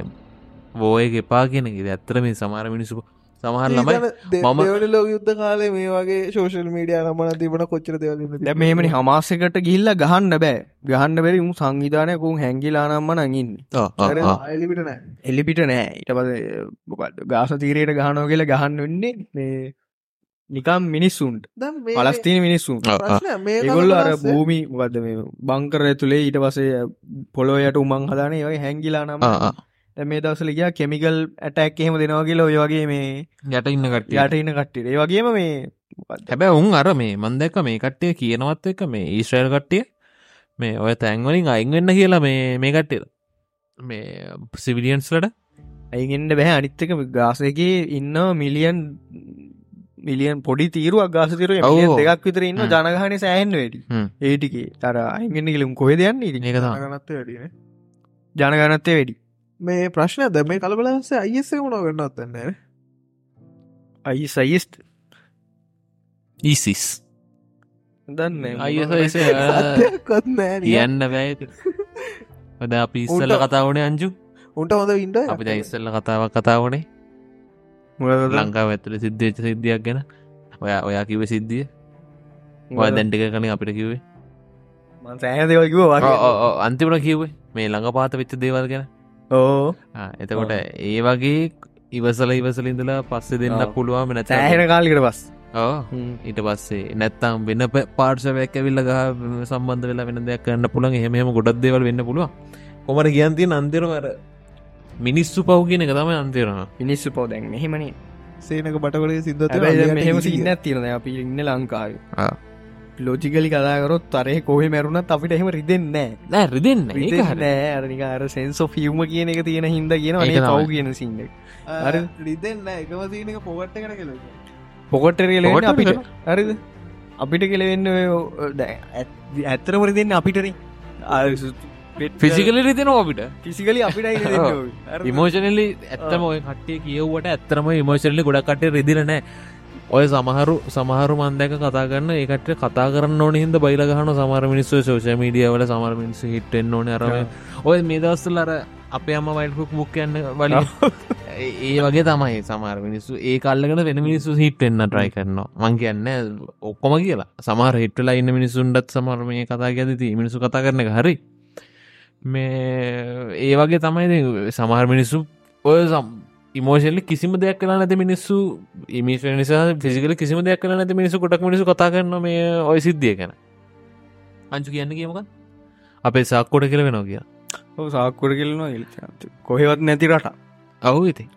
බෝය එපා කියන ඇත්තර මේ සමාර මිනිසු සමහර ළමයි මම දෙවන ලෝ යුද්ධ කාලේ මේ වගේ ශෝෂල් මීඩිය නමන තිබන කොච්චර දෙවල මේමනි හමාසකට ගිල්ල ගහන්න බෑ. ගහන්න බැරි උම් සංවිධානයකුම් හැංගිලානම්ම නගින් එලිපිට නෑ. එල්ලිපිට නෑ. ඊට පද ගාස තීරයට ගහනෝ කියල ගහන්න වෙන්නේ මේ නිකම් මිනිස්සුන්ට. පලස්තින මිනිස්සුන්. ඒගොල්ල අර භූමි වද මේ බංකර ඇතුළේ ඊට පසේ පොලොයට උමං හදානේ ඔය හැංගිලානම මේ දවසල ගියා කෙමිකල් ඇටැක් එහෙම දෙනවා කියලා ඔය වගේ මේ යට ඉන්න කට යට ඉන්න කට්ටිය ඒ වගේම මේ හැබැ උන් අර මේ මන්දැක මේ කට්ටිය කියනවත් එක මේ ඊශ්‍රයල් කට්ටිය මේ ඔය තැන්වලින් අයින්වෙන්න කියලා මේ මේ කට්ටිය. මේ සිවිලියන්ස්ලට ඇයිගෙන්ට බැහැ අනිත්තක ගාසයගේ ඉන්න මිලියන් මිලියන් පොඩි තීරුවක් ගාසතිර දෙකක් විතර ඉන්න ජනගහන සෑහන් වැඩි. ඒටිකේ තර අයිගෙන්න්න කියලම් කොහෙ දෙයන්න ඉ ගනත්ත වැඩින ජනගනත්තේ වැඩි මේ ප්‍රශ්නය ද මේ කලබලස අයිස වුණ ගන්නත්තන්න අයි සයිස්ට ඊසිස් දන්න අයිස කොත් නෑ. කියන්න බෑ ඔද අපි ඉස්සල්ල කතාවනේ අංජු. උන්ට හොඳ ඉන්ට අපි ඉස්සල්ල කතාවක් කතාවනේ ලංකාව ඇතුළ සිද්ධච සිද්ධියක් ගැන. ඔයා ඔයා කිව සිද්ධිය. ඔය දැන්ටික කන අපිට කිවේ සෑහ දෙවල්කිව වගේ අන්තිමට කිව්වේ මේ ළඟ පාත වෙච්ච දේවල් ගැන ඕ. එතකොට ඒ වගේ ඉවසල ඉවසල ඉඳලා පස්සේ දෙන්න. පුළුවම නැ සෑහෙන කාලිකට පස් ඊට පස්සේ නැත්තම් වෙන පාර්ශවයක් ඇවිල්ල ගහ සම්බන්ධ වෙලා වෙන දෙයක් කරන්න පුළන් එහෙම ගොඩක් දේවල් වෙන්න පුළුව කොමට කියන්තිය අන්තිරමර මිනිස්සු පව් කියන එක තම අන්තිරම මිනිස්සු පෝ දැන් මෙහෙමනේ සේනක බටකොලේ සිද්ධ මෙහෙම සින්න තිරන අපි ඉන්න ලංකාව ලෝජිකලි කදාකරොත් තරය කොහ මැරුණත් අපිට එහෙම රිදෙන්නේ නෑ. රිදෙන්න අරනිකාර සෙන්සෝ ෆියම කියන එක තියෙන හින්ද කියන. පව් කියන සින්න අර රිදෙන්න එකම සීනක පොගට්ට කන කෙල පොකොට්ටර කියල පොකොට්ට අපිට. හරිද? අපිට කෙලවෙන්න ඇත්තරම රිදෙන්න අපිටරි ෆිසිකල රිතෙන ඔබිට ෆිසිකලි අපිට. ඉමෝෂනලි [LAUGHS] ඇත්තම ඔය. කට්ටිය කියව්වට ඇත්තරම ඉමෝෂනලි ගොඩක්ට රිදිලනෑ ඔය සමහරු සමහරු මන්දක කතා කරන්න ඒකට කතා කරන්න ඕන හිද බයිලගහන සමර මිනිස්සු ශෝෂ මීඩියවල සමර මිනිස හිටෙන් ඕන. අරම ඔය මේ දවස්සල් අර අපේ අම්ම වයිල්කුක් බුක් යන්න වල [LAUGHS] ඒ වගේ තමයි සමර මිනිස්සු. ඒ කල්ලකට වෙන මිනිස්සු හිටෙන්න්න ට්‍රයි කරනවා. මං කියන්න ඔක්කොම කියලා. සමහර හිටලා ඉන්න මිනිසුන්ටත් සමර මේ කතා ගැදති මිනිසු කතා කරන හරි. මේ ඒ වගේ තමයි සමහර මිනිස්සු ඔය සම් ඉමෝෂල්ලි කිසිම දෙයක් කලා නැති මිනිස්සු ඉමිෂ නිසා ෆිසිකල කිසිම දෙයක් කලා නැති මිනිසු කොටක් මිනිසු කතා කරන මේ ඔය සිද්ධිය ගැන. අංචු කියන්න කියමක අපේ සාක්කොට කියල වෙනවා කිය සාක්කොට කෙලනවා කොහෙවත් නැති රට අවු ඉති.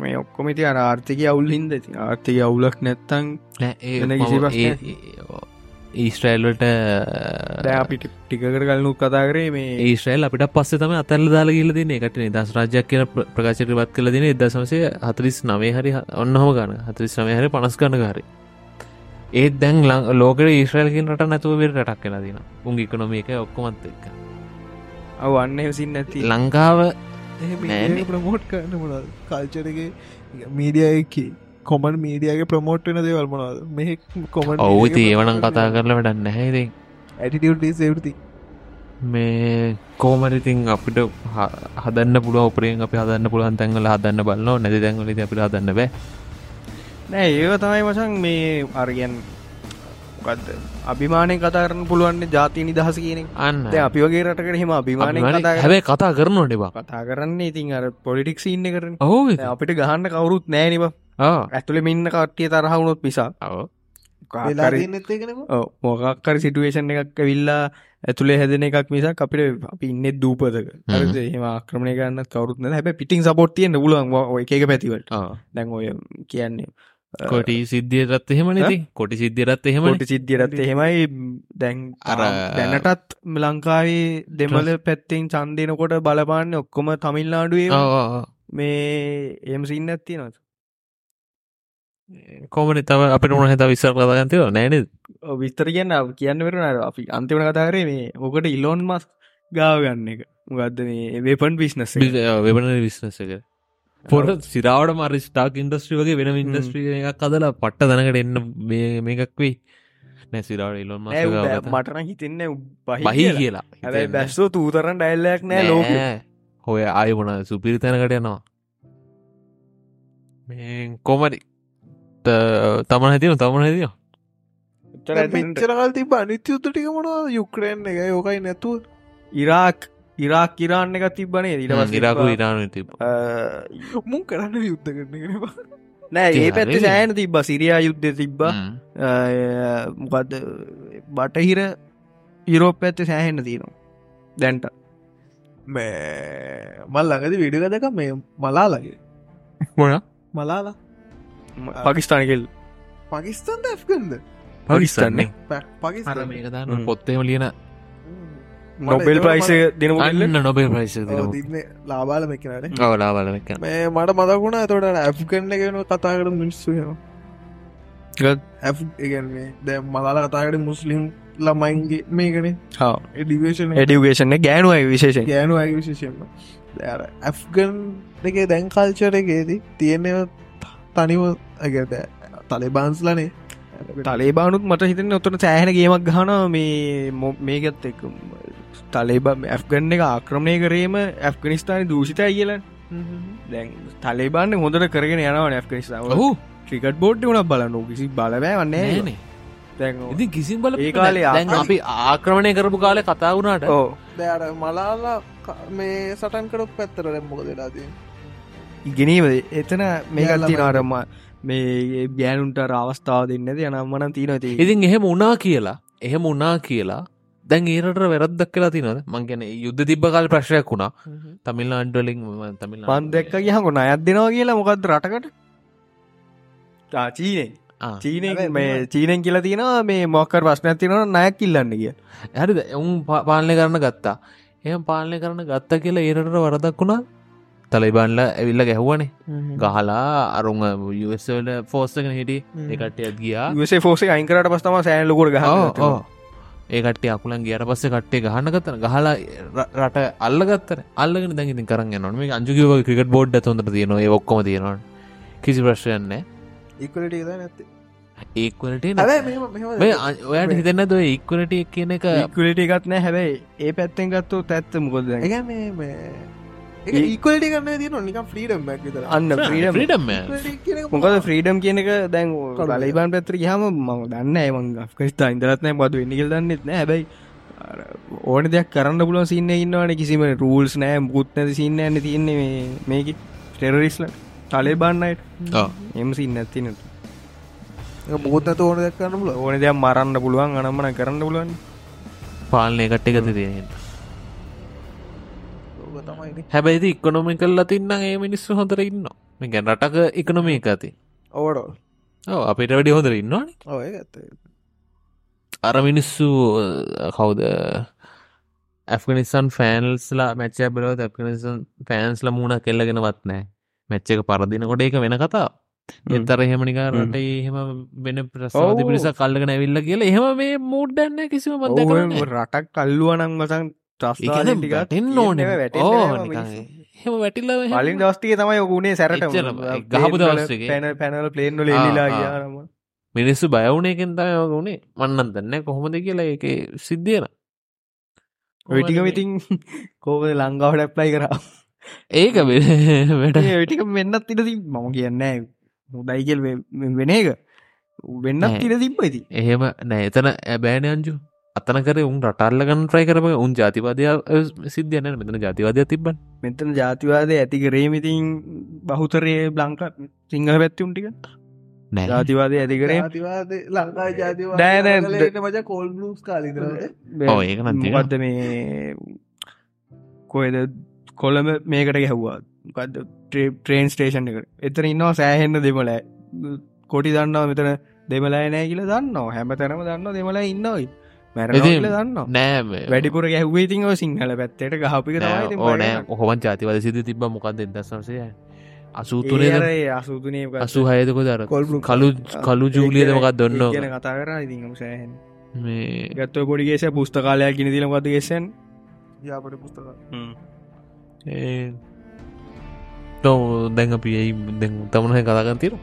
මේ ඔක්කොමති අර ආර්ථික අවුල් හින්ද ති ආර්ථික අවුලක් නැත්තං කිසි ඊස්ට්‍රයිල්ලට අපිට ටිකකර කලනු කතා කරේ මේ ඒස්ට්‍රයිල් අපිට පස්ස තම අතැල්ල දාලා කියල දින එකට නිදස් රාජයක් කියන ප්‍රකාශයට කල දින එදසමසේ හතරිස් නවේ හරි ඔන්න හම ගන්න. හතරිස් නමය හරි පනස් කන්න හරි ඒත් දැන් ලං ලෝක ඊශ්‍රල්කින් රට නැතුව වෙර රටක් කියලා දින උන් ඉකනොමිය එක ඔක්කොමත් එක්ක. අවන්න සින්න නැති. ලංකාව ප්‍රමෝට් කරන්න මොනද කල්චරගේ මීඩිය කොමන් මීඩියගේ ප්‍රමෝට් වෙන දේවල් මොනද මෙ කොමන් ඔවති ඒවනම් කතා කරලා වැඩන්න හැදේ සේවති මේ කෝමරිතින් අපිට හදන්න පුළුව උපරෙන් අපි හදන්න පුළුවන් තැන්වල හදන්න බලන්න නැති තැන්වලද අපිට හදන්න බෑ. නෑ ඒක තමයි වසන් මේ අරගන් මොකක්ද අභිමානය කතාරන්න පුළුවන් ජාති නිදහස කියන අන්න. අපි වගේ රටකට හෙම අභිමානය කතා හැබයි කතා කරනට එබා කතා කරන්න ඉතින් අර පොලිටික් ඉන්න කරන ඔහු අපිට ගහන්න කවුරුත් නෑනිබ ඇතුළ මෙන්න කට්ටිය තරහවුණොත් පිසා මොකක්කර සිටුවේෂන් එකක් විල්ලා ඇතුළේ හැදන එකක් මිසක් අපිට අපි ඉන්න දූපතක. හම. ආක්‍රමණය ගන්න කවරුත්න හැබ පිටිං සපොට්තිය නබුලන් එක පැතිවට දැන් ඔය කියන්නේ කොටි සිද්ධියරත් එහෙම නති කොටි සිද්ධියරත් එහෙම ට සිද්ධියරත් එහෙමයි. දැන් අර දැනටත් ලංකාවේ දෙමල පැත්තෙන් චන්දනකොට බලපාන්න ඔක්කොම තමිල්නාඩුවේ මේ එම සින්න ඇත්තිය නොත් කොමන තව අපට උන හිත විස්සර කතාගන්තව නෑන විස්තර කියන්න කියන්න වෙරන අපි අන්තිවන කතාරේ මේ ඕකට ඉල්ලෝන් මස් ගාව ගන්න එක. මොකක්ද මේ වේපන් බිස්නස් වෙබන විශ්නස එක. පොට සිරාවට මරි ස්ටාක් ඉන්ඩස්ට්‍රි වගේ වෙන ඉන්ඩස්ට්‍රිය එකක් කදලා පට්ට දනකට එන්න මේකක් වෙයි. නැසිරාවට ඉලොන් මටන හිතෙන්න බහි කියලා. හැබයි බැස්සෝ තූතරන් ඩයිල්ලයක් නෑ ලෝක. හොය ආය මොන සුපිරි තැනකට යනවා. මේ කොමරි තමන හැතින තමන හැතිය මෙච්චරකල් තිබ අනිත්‍ය උත්තටික මොනවා යුක්‍රේන් එක. යෝකයි නැතුව. ඉරාක් ඉරාක් ඉරාන්න එක තිබනේ ඉරවස් ඉරාකු ඉරාන තිබ මුන් කරන්න යුද්ධ කරන නෑ ඒ පැත්ත සෑන තිබ්බ. සිරියා යුද්ධ තිබ්බ. මොකද බටහිර යුරෝප ඇත්ත සෑහෙන්න තියෙනවා. දැන්ට. මේ මල් ළඟද විඩිග දෙක මේ මලාලගේ. මොන? මලාලා පකිස්ථානකෙල් පකිස්තන්ද ඇෆ්ගන්ද? පකිස්තන්නේ පකිස්තන දන්න පොත්තේම ලියන නොබෙල් ප්‍රයිස දෙනවන්න නොබේ ප්‍රයිස දින්න ලාබාල මෙකනට ගවලා බලක මේ මට මදකුණ තොට ඇෆ්ගන්න ගෙන කතාකට මිනිස්සු ඇගන්නේ දැ මලාල කතාකට මුස්ලිම් ළමයින්ගේ මේකන. ඩිවේෂන එඩිවේෂන ගෑනුවයි විශේෂ ගෑනු අයි විශේෂෙන්ම දැර ඇෆ්ගන් එක දැන් කල්චරගේදී තියෙනව තනිව ඇගද තලබාන්ස්ලනේ. තලේබානුත් මට හිතන ඔත්තට සෑහෙන ගේමක් ගහන මේ මේකත් එක් තලේබ ඇෆ්ගන්න එක ආක්‍රමණය කරේම ඇෆ්ගනිස්ථාන දූෂිතයි කියල. දැන් තලේබාන්න හොඳට කරගෙන යනවා ඇෆ්ගනිස්ථාව ඔහු? ක්‍රිකට් බෝඩ් වුණක් බලන්න. කිසි බලබෑ වන්නේ නෑනේ ඉති කිසිම් බල කාලේ දැන් අපි ආක්‍රමණය කරපු කාලේ කතා වුණාට ඕ දැර මලාලා මේ සටන් කරක් පැත්තර දැම්මක දෙලාදී ඉගෙනීම එතන මේකල්ති නාරම්ම මේ ගෑනුන්ට අවස්ථාව දෙන්නද යනම්මන තිීනති ඉතින්. එහෙම උනා කියලා එහෙම උනා කියලා දැන් ඒරට වැරද්දක් කියලා තිනද මංගැන යුද්ධ තිබ්බ කාල ප්‍රශ්යක් වුණා. තමිල් අන්ඩලින් තමිල් පන්දෙක්ක ගහකො අයත් දෙනවා කියලා මොකක්ද රටකට? චීනේ චීන මේ චීනෙන් කියලා තියෙනවා මේ මොක්කර ප්‍රශ්නයක් තිනව නයක් කිල්ලන්න කිය හරිද? එවුන් පාලනය කරන්න ගත්තා. එහම පාලනය කරන්න ගත්ත කියලා ඒරට වරදක් වුණා තලයිබන්ල ඇවිල්ල ගැහුවනේ. ගහලා අරුම යවල ෆෝස්සගෙන හිටි එකට ඇත් ගියා. සේ ෆෝසේ අයිකරට පස්තම සෑලකුර ගහ ඒකට අකුලන් ගියට පස්සේ කට්ටේ ගහන්න ගත්තන. ගහලා රට අල්ලගත්තර අල්ලගෙන දැඟති කරන්න නොම අංජුකිව ක්‍රිකට බෝඩ් හොඳට තියෙනවා. ඒ ඔක්කොම තියෙනවා කිසි ප්‍රශ්යන්නේ ඉක්වලට නැත්තේ? ඒක්වලට ඔයාට හිතන්න ද ඉක්වලට කියන එක? ඉක්වලට එකත් නෑ හැබැයි ඒ පැත්තෙන් ගත්තෝ තැත්ත මොකොද ඒකල්ට කරන්න තිය නික ්‍රීඩම් ැ අන්න ්‍රීඩම් ්‍රීඩම් මොකද ෆ්‍රීඩම් කියන එක දැන් ලයිබන් පැත්‍ර හම ම දන්න මං කස්තා ඉදරත්නය බදු එනිකල් දන්නෙත් නෑ හැබයි ඕන දෙයක් කරන්න පුලුව සින්න ඉන්නවාන. කිසිම රූල්ස් නෑ බුත් නැති සින්න ඇන්න තියන්නේ මේක ටෙරරිස්ල තලේ බන්නයිට එම සින්න ඇතිනට බෝත ඕන දෙයක් කරන්න පුල ඕන දෙයක් මරන්න පුළුවන් අනම්මන කරන්න පුළුවන්. පාලනය කට්ට ගත තියෙන තමයි හැබැයිති ඉක්කොනොමි කල් අතින්න ඒ මිනිස්සු හොඳර ඉන්න ගැන් රටක ඉකනොමී එක ඇති ඕඩෝ ඔව අපිට වැඩි හොඳර ඉන්නවාන. ඔය ඇත අර මිනිස්සු කවුද? ඇෆගනිස්සන් ෆෑන්ල්ස්ලා මැච්ච බලව ඇෆගනිසන් ෆෑන්ස්ල මුණ කෙල්ලගෙනවත් නෑ මැච්ච එක පරදිනකොට ඒක වෙන කතා එතර එහෙමනික රට එහෙම වෙන ප්‍රසාධ. පිරිස කල්ලගෙන ඇවිල්ල කියලා. එහෙම මේ මූඩ්ඩන්න කිසිම රටක් කල්ලුවනං මසන් වැටෙන් ඕන. හෙම වැටිල්ල පලින් දස්තිය තමයි ඔකුණේ සැරට. ගහපු දවස්. පැන පැනල එල්ලිලා ආ. ගියාරම මිනිස්සු බයවුණයකෙන් තම වුණේ මන්නන් දන්න කොහොමද කියලා එක සිද්ධියන ඔයිටික විතින් [LAUGHS] කෝද ලංඟාවට ඇප්ලයි කර. ඒක [LAUGHS] වැඩ. ටික වෙන්නත් ඉට මම කියන්න මුදයිකල් වෙන එක. වෙන්නත්. ඉට තිබ්බ ඉති එහෙම නෑ. එතන ඇබෑන අංජු අතන කර උන් රටල්ලගන්න ට්‍රයි කරම උන් ජාතිවාදය සිද්ධයන මෙතන ජාතිවාදය තිබන් මෙතන ජාතිවාද ඇති කරේමිතින් බහුතරයේ බ්ලංක සිංහල පැත්තිුන් ටික? නෑ. ජාතිවාදය ඇති කරේ? ජාතිවාද ලංකා ජාතිව නෑ, නෑ, මච කෝල් බලස් කාලිදරට ඔව්, ඒක නම් තියෙනවා. මොකක්ද මේ කොයද කොළම මේකට ගැහ්වා? ට්‍රේන් ස්ටේෂන් එක එතන ඉන්නවා සෑහෙන්න දෙමල කොටි දන්නවා මෙතන දෙමලයි නෑ කියල දන්න හැම තැනම දන්න දෙමල දන්න නෑ වැඩිපුර ගැහ්වේතින් ඔය සිංහල පැත්තට ගහපික තමයි ඕනෑ ඔහොමන් ජාතිවද සිද තිබ මොකක්ද අසූතුනේද අසූතුනය අසු හයදකො දර කොල්බලු කලු කලු ජූලියද මොකක් දන්න කියන කතා කර සෑහන් මේ ගත්ත පොඩිගේස පුස්තකාලයක් ගෙන දිල ගත ගෙසන් යාපට පුස්තක. තෝ දැන් අපි ඇයි දැන් තමනහ කතාගන් තිර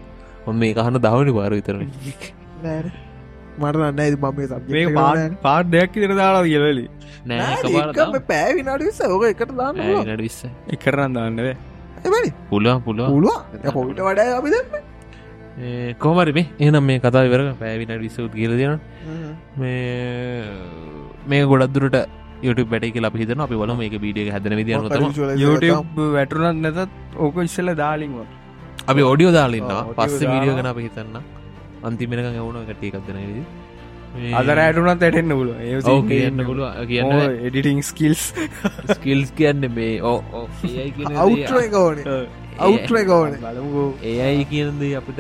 ම මේ කහන්න දවනි වාර විතරන. නෑ මට නන්න ඇති මම මේ මේ පාට දෙයක් ඉදිර දාලා කියලලි නෑ පෑ විනාඩිස ඕක එකට දාන්න පුළුවන්. නට විස්ස. එකරන්න දාන්නද එබැනි පුළුවන් පුළුව පුළුව පොවිට වඩා අපි කෝමරි මේ එනම් මේ. කතා වර පැවිට විස්සුත් කියල දෙන මේ මේ ගොඩක්දුරට YouTube වැඩ කියලා අපි හිතන අපි වල මේක බීඩිය හැදන YouTube වැටරුනත් නැතත් ඕක ඉස්සල දාලින්ව අපි ඔඩියෝ දාලන්නවා පස්ස වීඩියෝ. ගන අපි හිතන්න අන්තිමෙනක ඇවුණ කටියකක්දන විදි අද රෑටුනත් ඇටෙන්න්න පුල කියන්න පුළුව කියන්න එඩිටිං ස්කිල්ස් ස්කිල්ස් කියන්න මේ ඕ [LAUGHS] ඕනේ. බලමු ඒයි කියනද අපිට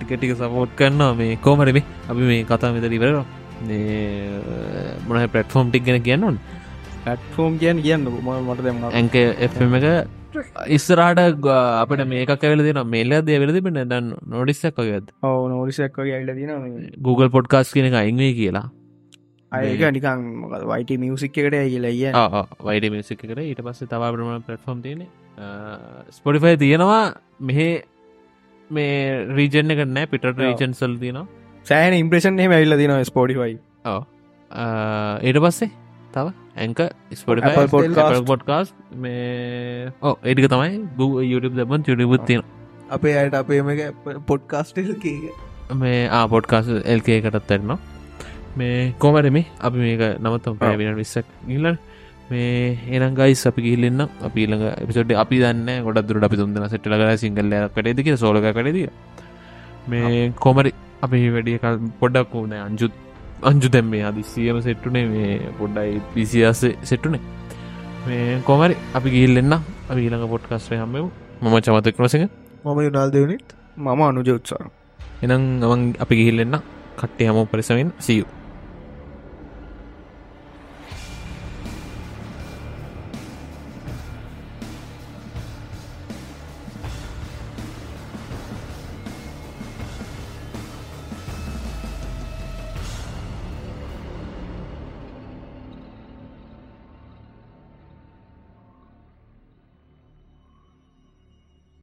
ටිකටික සපෝට් කරන්නවා මේ කෝමරම අපි මේ කතා මෙතර ඉවර මොනහ පටෆෝම් ටික් ගැන කියන්නවන් පැට්ෆෝම් කියන්න කියන්න මට දෙම ඇක එම එක ඉස්සරාට අපට මේක කවල දෙන මේල්ල දේ වෙලද පෙන දන්න නොඩිස්සක් වගේද? ඕ නෝරිසක්ක ඇල්ල දින Google පොඩ්කාස් කියන එක අයින්වේ කියලා. අයක නිකන් මොකද වයිට මියසික් එකට කිය වයිඩ මිසික කර ඊට පස්සේ තවා ප්‍රම පටෆෝම් තියෙන ස්පොටිෆයි තියෙනවා. මෙහෙ මේ රීජන එක නෑ පිට රීජන් සල් තියෙනවා. සෑන ඉම්ප්‍රේෂන් එහම ඇල්ල දින ස්පෝටිෆයි ඔව්. අ, ඊට පස්සේ තව ඇංක ස්පොට. පොඩ්කාස් මේ ඕ ඒටික තමයි ග YouTube දබන් යුටබුත් තියෙන අපේ අයට අපේම පොඩ්කාස්ටල් කේක මේ ආපොඩ්කාස් එල්කේ එකටත් ඇරනවා. මේ කෝමරම අපි මේක නමතම් පැවින විස්සක් ගිල්ලන් මේ එනම් ගයිස් අපි ගිල්ලන්න අපි ළඟ එපිසොඩ් අපි දන්න ගොඩ දුරට අපි තුන්දන සෙට්ල කර සිංගල්ල කටේදක සෝලක කටේද මේ කොමරි අපි වැඩිය පොඩ්ඩක් වුණ අංජුත් අංජු දැම් මේ අදිසියම සෙට්ටුනේ මේ පොඩ්ඩයි පිසියාස සෙට්ටුනේ. මේ කොමරි අපි ගිල්ලෙන්න්න අපි ඊළඟ පොඩ්කස්ේ හම්මව මම චමතක්නසක මම යුනාල් දෙවනිත් මම අනුජ උත්සාර එනම් ගමන් අපි ගිහිල්ලෙන්න කට්ටේ හම පරිසමෙන් සියු